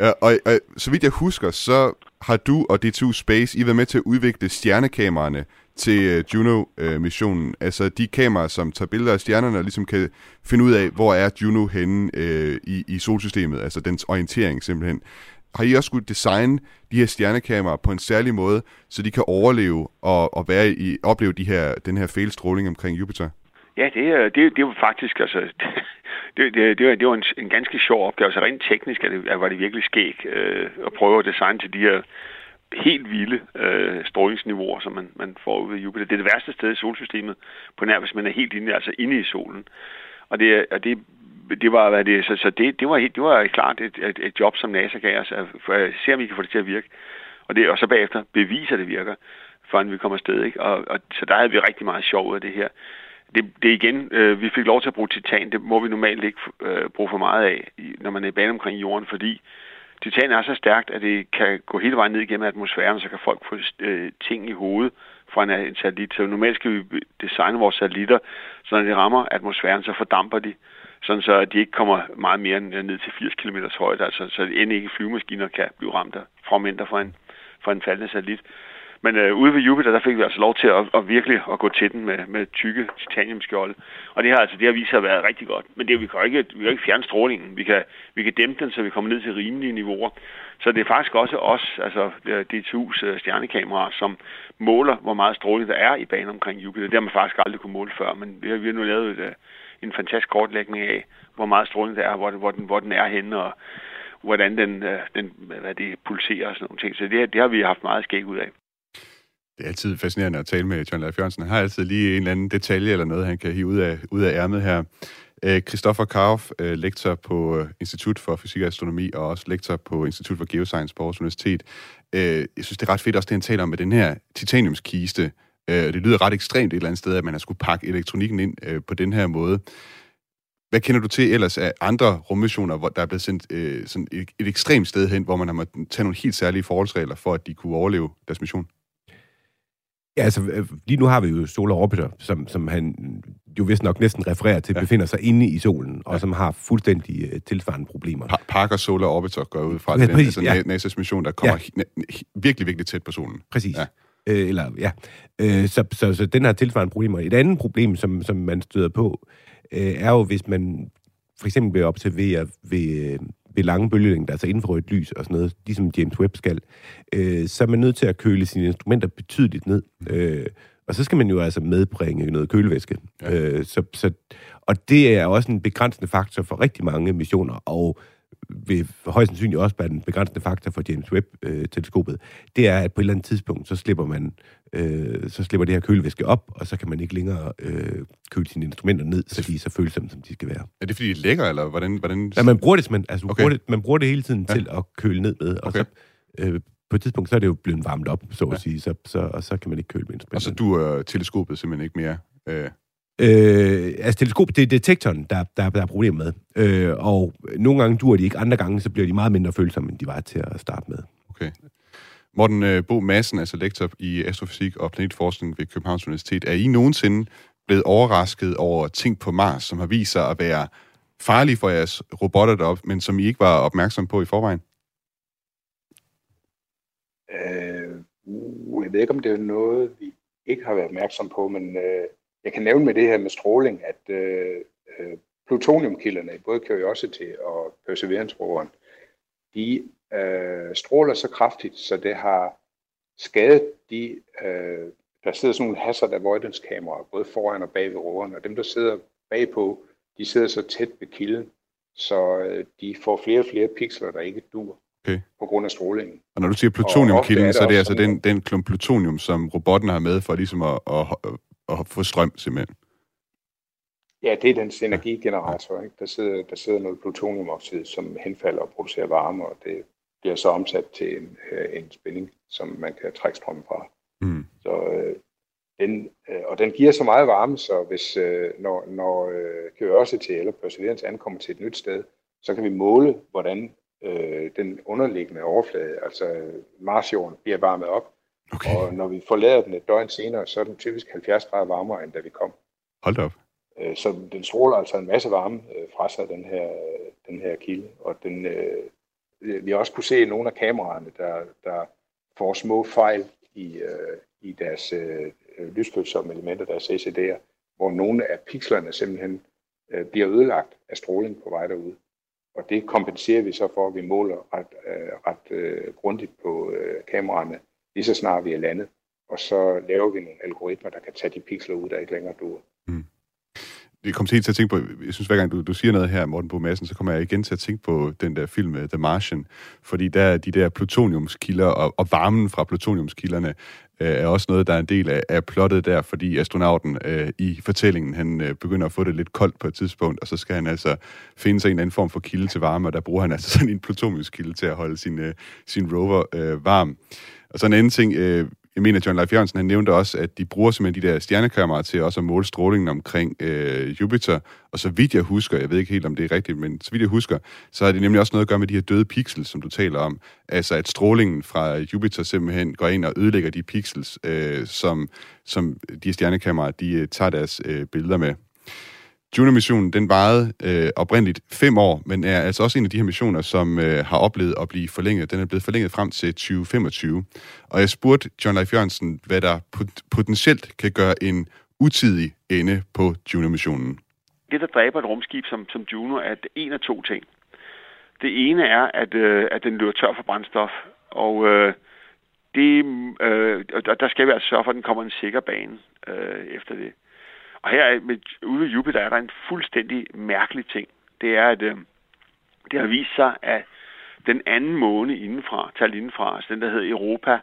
Ja, og, og så vidt jeg husker, så har du og D2 Space, I været med til at udvikle stjernekameraerne til uh, Juno-missionen. Uh, altså de kameraer, som tager billeder af stjernerne og ligesom kan finde ud af, hvor er Juno henne uh, i, i solsystemet, altså dens orientering simpelthen har I også skulle designe de her stjernekameraer på en særlig måde, så de kan overleve og, og være i, opleve de her, den her fejlstråling omkring Jupiter? Ja, det, er- det, det var faktisk, altså, det, det, det, var, det var en, en ganske sjov opgave. Så rent teknisk er det, var det virkelig skæg øh, at prøve at designe til de her helt vilde øh, strålingsniveauer, som man, man får ud ved Jupiter. Det er det værste sted i solsystemet, på nær hvis man er helt inde, altså inde i solen. Og det, og det, det var, hvad det, så, så det, det, var, helt- det var klart et, et, et job, som NASA gav os, at, for at se, om vi kan få det til at virke. Og, det, og så bagefter bevise, at det virker, før vi kommer afsted. Ikke? Og, og, så der havde vi rigtig meget sjov ud af det her. Det, det igen, øh, vi fik lov til at bruge titan, det må vi normalt ikke øh, bruge for meget af, i- når man er i bane omkring jorden, fordi titan er så stærkt, at det kan gå hele vejen ned igennem atmosfæren, så kan folk få øh, ting i hovedet fra en, en satellit. Så normalt skal vi designe vores satellitter, så når de rammer atmosfæren, så fordamper de, sådan så at de ikke kommer meget mere ned til 80 km højde, altså så end ikke flyvemaskiner kan blive ramt af fragmenter fra en, fra en faldende satellit. Men øh, ude ved Jupiter, der fik vi altså lov til at, at virkelig at gå til den med, med tykke titaniumskjolde. Og det har altså det har vist sig at være rigtig godt. Men det, vi kan jo ikke, vi kan ikke fjerne strålingen. Vi kan, vi kan dæmpe den, så vi kommer ned til rimelige niveauer. Så det er faktisk også os, altså øh, DTU's øh, stjernekameraer, som måler, hvor meget stråling der er i banen omkring Jupiter. Det har man faktisk aldrig kunne måle før, men vi har, vi har nu lavet et, øh, en fantastisk kortlægning af, hvor meget stråling der er, hvor, hvor, den, hvor den er henne, og hvordan den, øh, den hvad det pulserer og sådan nogle ting. Så det, det har vi haft meget skæg ud af. Det er altid fascinerende at tale med John Leif Jørgensen. Han har altid lige en eller anden detalje eller noget, han kan hive ud af, ud af ærmet her. Øh, Christoffer Kauf, øh, lektor på Institut for Fysik og Astronomi, og også lektor på Institut for Geoscience på Aarhus Universitet. Jeg synes, det er ret fedt også, det han taler om med den her titaniumskiste. Øh, det lyder ret ekstremt et eller andet sted, at man har skulle pakke elektronikken ind øh, på den her måde. Hvad kender du til ellers af andre rummissioner, hvor der er blevet sendt øh, sådan et, et ekstremt sted hen, hvor man har måttet tage nogle helt særlige forholdsregler for, at de kunne overleve deres mission? Ja, altså, øh, lige nu har vi jo Solar Orbiter, som, som han jo vist nok næsten refererer til, ja. befinder sig inde i solen, og som har fuldstændig uh, tilsvarende problemer. Pa- Parker Solar Orbiter går ud fra Ja, den, præcis, altså ja. NASA's mission, der kommer Ja. ja. virkelig, virkelig tæt på solen. Præcis. Ja. Øh, eller, ja. Øh, så, så, så den har tilsvarende problemer. Et andet problem, som, som man støder på, øh, er jo, hvis man for eksempel vil observere ved, øh, ved lange bølgelængder, altså infrarødt lys og sådan noget, ligesom James Webb skal, øh, så er man nødt til at køle sine instrumenter betydeligt ned. Øh, og så skal man jo altså medbringe noget kølevæske. Ja. Øh, så, så, og det er også en begrænsende faktor for rigtig mange missioner, og vil højst sandsynligt også være en begrænsende faktor for James Webb-teleskopet, det er, at på et eller andet tidspunkt, så slipper man øh, så slipper det her kølevæske op, og så kan man ikke længere øh, køle sine instrumenter ned, så de er så følsomme, som de skal være. Er det fordi, det er lækker, eller hvordan? hvordan... Ja, man bruger det, man, altså, okay. Bruger det, man bruger det hele tiden Ja. til at køle ned med, og Okay. så øh, på et tidspunkt, så er det jo blevet varmet op, så at Ja. sige, så, så, og så kan man ikke køle med Og så instrumenterne. duer teleskopet simpelthen ikke mere. Øh, Øh, altså teleskop, det er detektoren, der, der, der er problemet med. Øh, og nogle gange duer de ikke, andre gange, så bliver de meget mindre følsomme, end de var til at starte med. okay. Morten øh, Bo Madsen, altså lektor i astrofysik og planetforskning ved Københavns Universitet. Er I nogensinde blevet overrasket over ting på Mars, som har vist sig at være farlige for jeres robotter deroppe, men som I ikke var opmærksom på i forvejen? Øh, uh, jeg ved ikke, om det er noget, vi ikke har været opmærksom på, men øh, jeg kan nævne med det her med stråling, at øh, øh, plutoniumkilderne, både Curiosity og Perseverance-roveren, de øh, stråler så kraftigt, så det har skadet de, øh, der sidder sådan nogle hazard avoidance kameraer, både foran og bag ved roveren, og dem, der sidder bagpå, de sidder så tæt ved kilden, så øh, de får flere og flere pixler, der ikke dur Okay. på grund af strålingen. Og når du siger er plutoniumkilden, så er det altså den, den klump plutonium, som robotten har med for ligesom at, at, at, få strøm simpelthen. Ja, det er dens energigenerator. Ikke? Der, sidder, der sidder noget plutoniumoxid, som henfalder og producerer varme, og det bliver så omsat til en, øh, en spænding, som man kan trække strøm fra. Mm. Så, øh, den, øh, og den giver så meget varme, så hvis øh, når, når øh, Curiosity eller Perseverance ankommer til et nyt sted, så kan vi måle, hvordan øh, den underliggende overflade, altså øh, Marsjorden, bliver varmet op. Okay. Og når vi forlader den et døgn senere, så er den typisk 70 grader varmere, end da vi kom. Hold op. Øh, Så den stråler altså en masse varme øh, fra sig, den her, den her kilde. Og den, øh, vi har også kunne se nogle af kameraerne, der, der får små fejl i, i deres lysfølsomme elementer, deres CCD'er, hvor nogle af pixlerne simpelthen bliver ødelagt af stråling på vej derud. Og det kompenserer vi så for, at vi måler ret, ret grundigt på kameraerne, lige så snart vi er landet. Og så laver vi nogle algoritmer, der kan tage de pixler ud, der ikke længere duer. Mm det kommer til at tænke på, jeg synes hver gang du, du siger noget her, Morten Bo Madsen, så kommer jeg igen til at tænke på den der film øh, The Martian, fordi der er de der plutoniumskilder, og, og varmen fra plutoniumskilderne øh, er også noget, der er en del af, af plottet der, fordi astronauten øh, i fortællingen, han øh, begynder at få det lidt koldt på et tidspunkt, og så skal han altså finde sig en anden form for kilde til varme, og der bruger han altså sådan en plutoniumskilde til at holde sin, øh, sin rover øh, varm. Og så en anden ting, øh, jeg mener, John Leif Jørgensen, han nævnte også, at de bruger simpelthen de der stjernekameraer til også at måle strålingen omkring øh, Jupiter. Og så vidt jeg husker, jeg ved ikke helt, om det er rigtigt, men så vidt jeg husker, så har det nemlig også noget at gøre med de her døde pixels, som du taler om. Altså, at strålingen fra Jupiter simpelthen går ind og ødelægger de pixels, øh, som, som de stjernekameraer, de øh, tager deres øh, billeder med. Juno-missionen, den varede øh, oprindeligt fem år, men er altså også en af de her missioner, som øh, har oplevet at blive forlænget. Den er blevet forlænget frem til 2025. Og jeg spurgte John Leif Jørgensen, hvad der pot- potentielt kan gøre en utidig ende på Juno-missionen. Det, der dræber et rumskib som, som Juno, er en af to ting. Det ene er, at, øh, at den løber tør for brændstof, og øh, det, øh, der skal vi altså sørge for, at den kommer en sikker bane øh, efter det. Og her med, ude ved Jupiter er der en fuldstændig mærkelig ting. Det er, at øh, det har vist sig, at den anden måne indenfra, talt indenfra, altså den, der hedder Europa,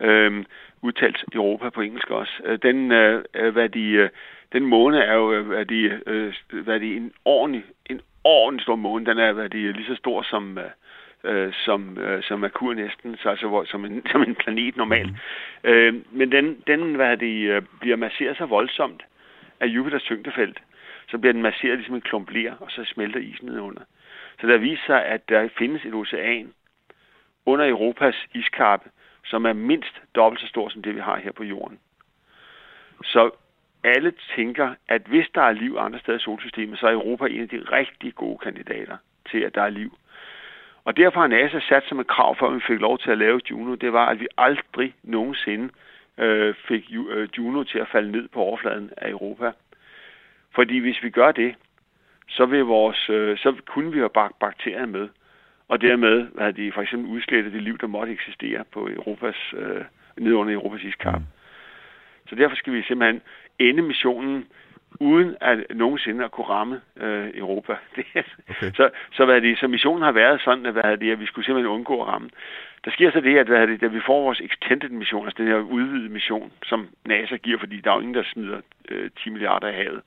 øh, udtalt Europa på engelsk også, øh, den, øh, øh hvad de, øh, den måne er jo øh, hvad de, øh, hvad de, en ordentlig, en ordentlig stor måne. Den er hvad de, lige så stor som, øh, som, øh, som Merkur næsten, så altså hvor, som, en, som en planet normalt. Mm. Øh, men den, den hvad de, øh, bliver masseret så voldsomt, af Jupiters tyngdefelt, så bliver den masseret ligesom en klump ler, og så smelter isen nedunder. Så der viser sig, at der findes et ocean under Europas iskappe, som er mindst dobbelt så stor som det, vi har her på jorden. Så alle tænker, at hvis der er liv andre steder i solsystemet, så er Europa en af de rigtig gode kandidater til, at der er liv. Og derfor har NASA sat som et krav for, at vi fik lov til at lave Juno, det var, at vi aldrig nogensinde øh, fik øh, Juno til at falde ned på overfladen af Europa. Fordi hvis vi gør det, så, vil vores, øh, så kunne vi have bak bakterier med, og dermed hvad de for eksempel udslettet det liv, der måtte eksistere på Europas, øh, ned under Europas iskap. Mm. Så derfor skal vi simpelthen ende missionen uden at nogensinde at kunne ramme øh, Europa. okay. så, så, hvad det, så missionen har været sådan, at, hvad det, at vi skulle simpelthen undgå at ramme. Der sker så det, at hvad det, da vi får vores extended mission, altså den her udvidede mission, som NASA giver, fordi der er jo ingen, der smider øh, 10 milliarder i havet,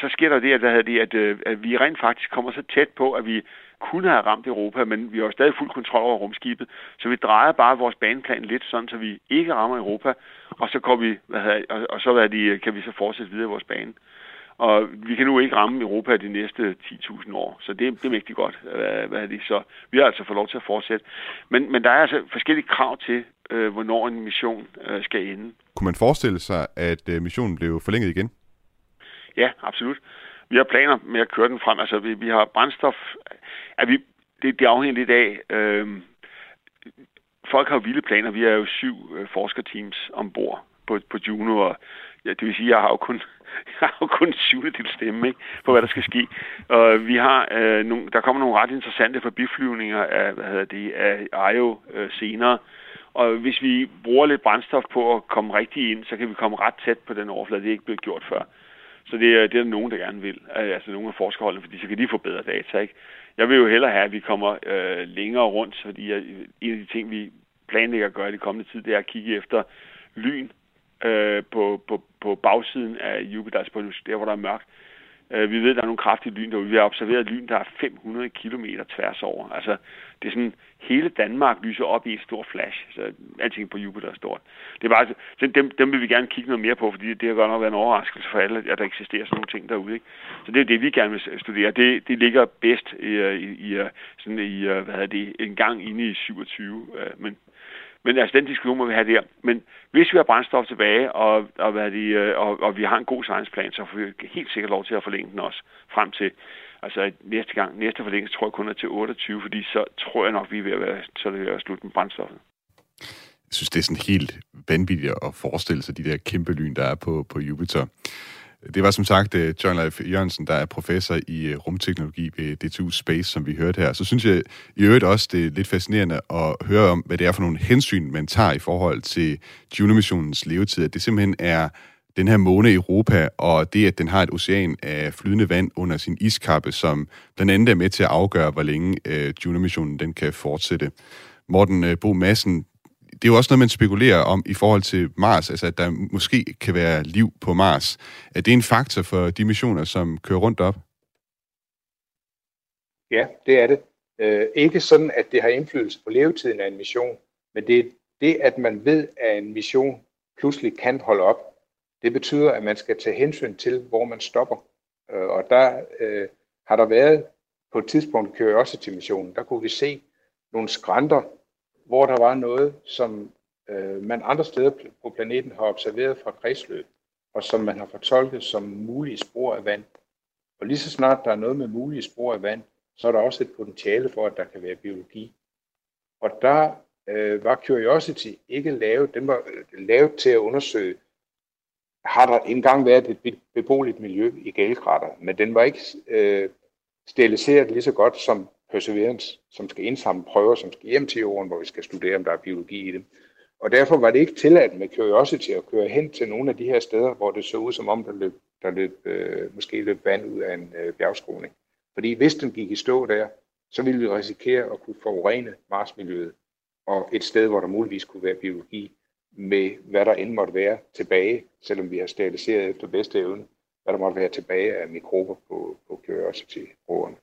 så sker der det, at, hvad det, at, øh, at vi rent faktisk kommer så tæt på, at vi kunne have ramt Europa, men vi har jo stadig fuld kontrol over rumskibet, så vi drejer bare vores baneplan lidt sådan, så vi ikke rammer Europa, og så, kommer vi, hvad hedder, og, og så hvad de, kan vi så fortsætte videre vores bane. Og vi kan nu ikke ramme Europa de næste 10.000 år, så det, det er mægtigt godt. Hvad, hvad er det? Så vi har altså fået lov til at fortsætte. Men, men der er altså forskellige krav til, øh, hvornår en mission øh, skal ende. Kunne man forestille sig, at øh, missionen blev forlænget igen? Ja, absolut. Vi har planer med at køre den frem. Altså, vi, vi har brændstof. Er vi, det, det afhænger lidt af... Øh, folk har vilde planer. Vi er jo syv øh, forskerteams ombord på, på Juno, og ja, det vil sige, jeg har jo kun, jeg har jo kun syvende stemme ikke, på, hvad der skal ske. Og vi har, øh, nogle, der kommer nogle ret interessante forbiflyvninger af, hvad hedder det, af IO øh, senere, og hvis vi bruger lidt brændstof på at komme rigtig ind, så kan vi komme ret tæt på den overflade. Det er ikke blevet gjort før. Så det er, det er der nogen, der gerne vil. Øh, altså nogle af forskerholdene, fordi så kan de få bedre data. Ikke? Jeg vil jo hellere have, at vi kommer øh, længere rundt, fordi jeg, en af de ting, vi planlægger at gøre i det kommende tid, det er at kigge efter lyn øh, på, på, på bagsiden af Jupiter, altså på der, hvor der er mørkt. Øh, vi ved, at der er nogle kraftige lyn derude. Vi har observeret lyn, der er 500 km tværs over. Altså, det er sådan, hele Danmark lyser op i et stort flash. Så alting på Jupiter er stort. Det er bare, så dem, dem vil vi gerne kigge noget mere på, fordi det har godt nok været en overraskelse for alle, at der eksisterer sådan nogle ting derude. Ikke? Så det er det, vi gerne vil studere. Det, det ligger bedst øh, i, i, i, sådan i hvad hedder det, en gang inde i 27. Men men altså, den diskussion må vi have der. Men hvis vi har brændstof tilbage, og, og, hvad de, øh, og, og vi har en god science-plan, så får vi helt sikkert lov til at forlænge den også frem til Altså næste gang, næste forlængelse tror jeg kun er til 28, fordi så tror jeg nok, vi er ved at være, så det er slut med brændstoffet. Jeg synes, det er sådan helt vanvittigt at forestille sig de der kæmpe lyn, der er på, på Jupiter. Det var som sagt øh, John Leif Jørgensen, der er professor i øh, rumteknologi ved DTU Space, som vi hørte her. Så synes jeg i øvrigt også, det er lidt fascinerende at høre om, hvad det er for nogle hensyn, man tager i forhold til Juno-missionens levetid. At det simpelthen er den her måne Europa, og det, at den har et ocean af flydende vand under sin iskappe, som blandt andet er med til at afgøre, hvor længe øh, Juno-missionen den kan fortsætte. Morten øh, Bo Madsen, det er jo også noget, man spekulerer om i forhold til Mars, altså at der måske kan være liv på Mars. Er det en faktor for de missioner, som kører rundt op? Ja, det er det. Øh, ikke sådan, at det har indflydelse på levetiden af en mission, men det er det, at man ved, at en mission pludselig kan holde op. Det betyder, at man skal tage hensyn til, hvor man stopper. Øh, og der øh, har der været på et tidspunkt Curiosity-missionen, der kunne vi se nogle skrænter, hvor der var noget, som øh, man andre steder på planeten har observeret fra kredsløb, og som man har fortolket som mulige spor af vand. Og lige så snart der er noget med mulige spor af vand, så er der også et potentiale for, at der kan være biologi. Og der øh, var Curiosity ikke lavet, den var øh, lavet til at undersøge, har der engang været et beboeligt miljø i gælkrater, men den var ikke øh, steriliseret lige så godt som Perseverance, som skal indsamle prøver, som skal hjem til jorden, hvor vi skal studere, om der er biologi i dem. Og derfor var det ikke tilladt med Curiosity at køre hen til nogle af de her steder, hvor det så ud som om, der løb, der løb øh, måske løb vand ud af en øh, bjergskroning. Fordi hvis den gik i stå der, så ville vi risikere at kunne forurene Marsmiljøet og et sted, hvor der muligvis kunne være biologi, med hvad der end måtte være tilbage, selvom vi har steriliseret efter bedste evne, hvad der måtte være tilbage af mikrober på, på Curiosity-roerne.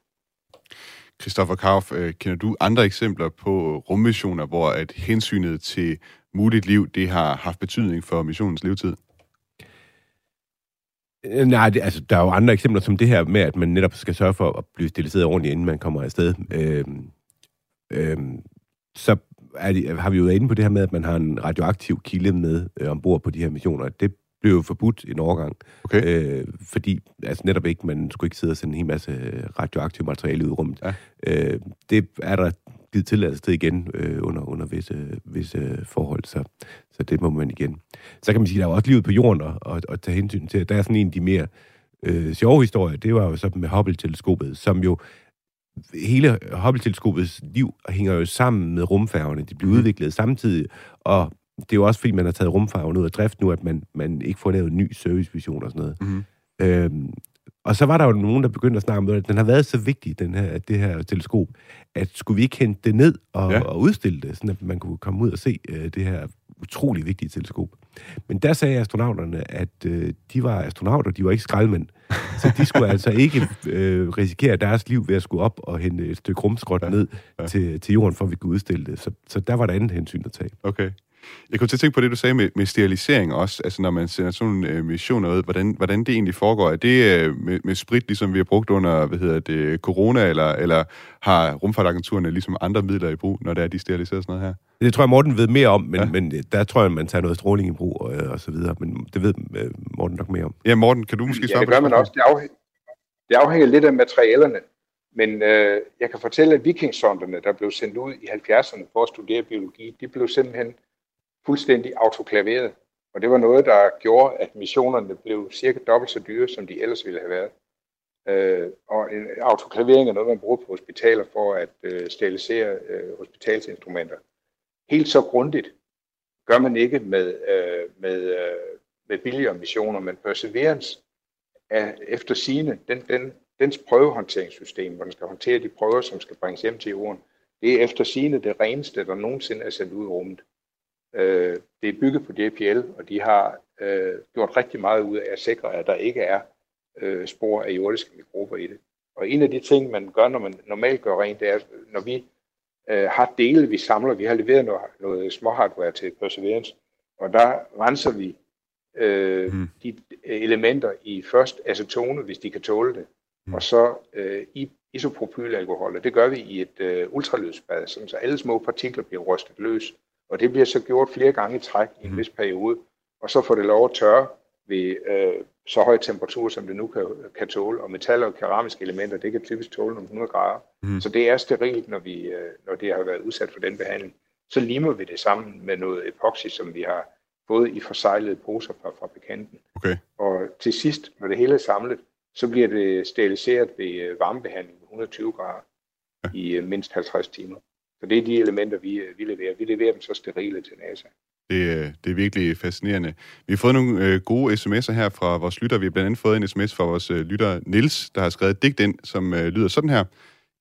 Christoffer Kauf, øh, kender du andre eksempler på rummissioner, hvor at hensynet til muligt liv, det har haft betydning for missionens levetid? Øh, nej, det, altså, der er jo andre eksempler som det her med, at man netop skal sørge for at blive steriliseret ordentligt, inden man kommer afsted. Øhm, øhm, så er det, har vi jo været inde på det her med, at man har en radioaktiv kilde med øh, ombord på de her missioner. Det blev jo forbudt en overgang. Okay. Øh, fordi altså netop ikke, man skulle ikke sidde og sende en hel masse radioaktivt materiale ud i rummet. Ja. Øh, det er der givet tilladelse til igen øh, under, under visse, visse forhold, så, så det må man igen. Så kan man sige, at der er også livet på jorden at, at, at tage hensyn til. Der er sådan en af de mere øh, sjove historier, det var jo så med Hubble-teleskopet, som jo hele Hubble-teleskopets liv hænger jo sammen med rumfærgerne. De blev mm. udviklet samtidig, og det er jo også, fordi man har taget rumfarven ud af drift nu, at man, man ikke får lavet en ny servicevision og sådan noget. Mm. Øhm, og så var der jo nogen, der begyndte at snakke om, at den har været så vigtig, den her, det her teleskop, at skulle vi ikke hente det ned og, ja. og udstille det, sådan at man kunne komme ud og se øh, det her utrolig vigtige teleskop. Men der sagde astronauterne, at øh, de var astronauter, de var ikke skraldmænd. Så de skulle altså ikke øh, risikere deres liv ved at skulle op og hente et stykke rumskrot ja. ned ja. Til, til jorden, for at vi kunne udstille det. Så, så der var der andet hensyn at tage. Okay. Jeg kunne til at tænke på det, du sagde med, med sterilisering også, altså når man sender sådan en øh, mission ud, hvordan, hvordan det egentlig foregår. Er det øh, med, med sprit, ligesom vi har brugt under, hvad hedder det, corona, eller, eller har rumfartagenturerne ligesom andre midler i brug, når det er, de steriliserer sådan noget her? Det tror jeg, Morten ved mere om, men, ja. men der tror jeg, man tager noget stråling i brug og, øh, og så videre, men det ved øh, Morten nok mere om. Ja, Morten, kan du måske svare ja, det gør man også. Det afhænger, det afhænger lidt af materialerne. Men øh, jeg kan fortælle, at vikingsonderne, der blev sendt ud i 70'erne for at studere biologi, de blev simpelthen fuldstændig autoklaveret. Og det var noget, der gjorde, at missionerne blev cirka dobbelt så dyre, som de ellers ville have været. Øh, og en autoklavering er noget, man bruger på hospitaler for at øh, sterilisere øh, hospitalsinstrumenter. Helt så grundigt gør man ikke med, øh, med, øh, med billigere missioner, men Perseverance er efter sine, den, den, dens prøvehåndteringssystem, hvor den skal håndtere de prøver, som skal bringes hjem til jorden, det er efter sine det reneste, der nogensinde er sendt ud i rummet. Øh, det er bygget på JPL, og de har øh, gjort rigtig meget ud af at sikre, at der ikke er øh, spor af jordiske mikrober i det. Og en af de ting, man gør, når man normalt gør rent, det er, når vi øh, har dele, vi samler, vi har leveret noget, noget småhardware til Perseverance, og der renser vi øh, mm. de elementer i først acetone, hvis de kan tåle det, mm. og så øh, i isopropylalkohol, det gør vi i et øh, ultralydsbad, så alle små partikler bliver rystet løs. Og det bliver så gjort flere gange i træk i en mm. vis periode, og så får det lov at tørre ved øh, så høj temperatur, som det nu kan, kan tåle. Og metaller og keramiske elementer, det kan typisk tåle nogle 100 grader. Mm. Så det er sterilt, når, vi, øh, når det har været udsat for den behandling. Så limer vi det sammen med noget epoxy, som vi har fået i forsejlede poser fra fabrikanten. Okay. Og til sidst, når det hele er samlet, så bliver det steriliseret ved øh, varmebehandling ved 120 grader i øh, mindst 50 timer. Så det er de elementer, vi, øh, vi leverer. Vi leverer dem så sterile til NASA. Det, øh, det er virkelig fascinerende. Vi har fået nogle øh, gode sms'er her fra vores lytter. Vi har blandt andet fået en sms fra vores øh, lytter Nils, der har skrevet digt ind, som øh, lyder sådan her.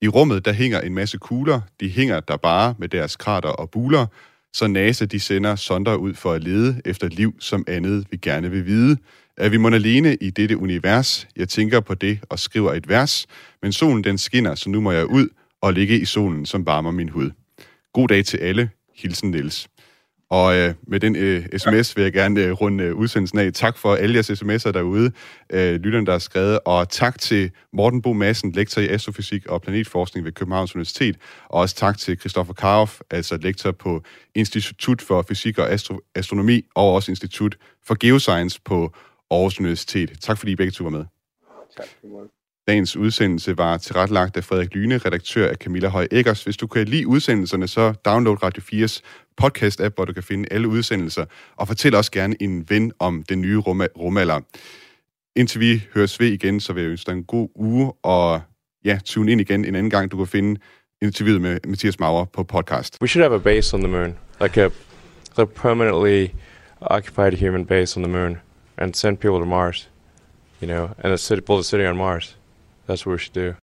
I rummet, der hænger en masse kugler. De hænger der bare med deres krater og buler. Så NASA, de sender sonder ud for at lede efter liv, som andet vi gerne vil vide. Er vi mon alene i dette univers? Jeg tænker på det og skriver et vers. Men solen den skinner, så nu må jeg ud og ligge i solen, som varmer min hud. God dag til alle. Hilsen Niels. Og øh, med den øh, sms vil jeg gerne øh, runde øh, udsendelsen af. Tak for alle jeres sms'er derude, øh, lytterne, der har skrevet. Og tak til Morten Bo Madsen, lektor i astrofysik og planetforskning ved Københavns Universitet. Og også tak til Christoffer Karoff, altså lektor på Institut for Fysik og Astro- Astronomi, og også Institut for Geoscience på Aarhus Universitet. Tak fordi I begge to var med. Tak. Dagens udsendelse var tilrettelagt af Frederik Lyne, redaktør af Camilla Høj Eggers. Hvis du kan lide udsendelserne, så download Radio 4's podcast-app, hvor du kan finde alle udsendelser. Og fortæl også gerne en ven om den nye rumalder. Indtil vi høres ved igen, så vil jeg ønske dig en god uge, og ja, tune ind igen en anden gang. Du kan finde interviewet med Mathias Maurer på podcast. We should have a base on the moon, like a, a permanently occupied human base on the moon, and send people to Mars, you know, and a city, build a city on Mars. That's what we should do.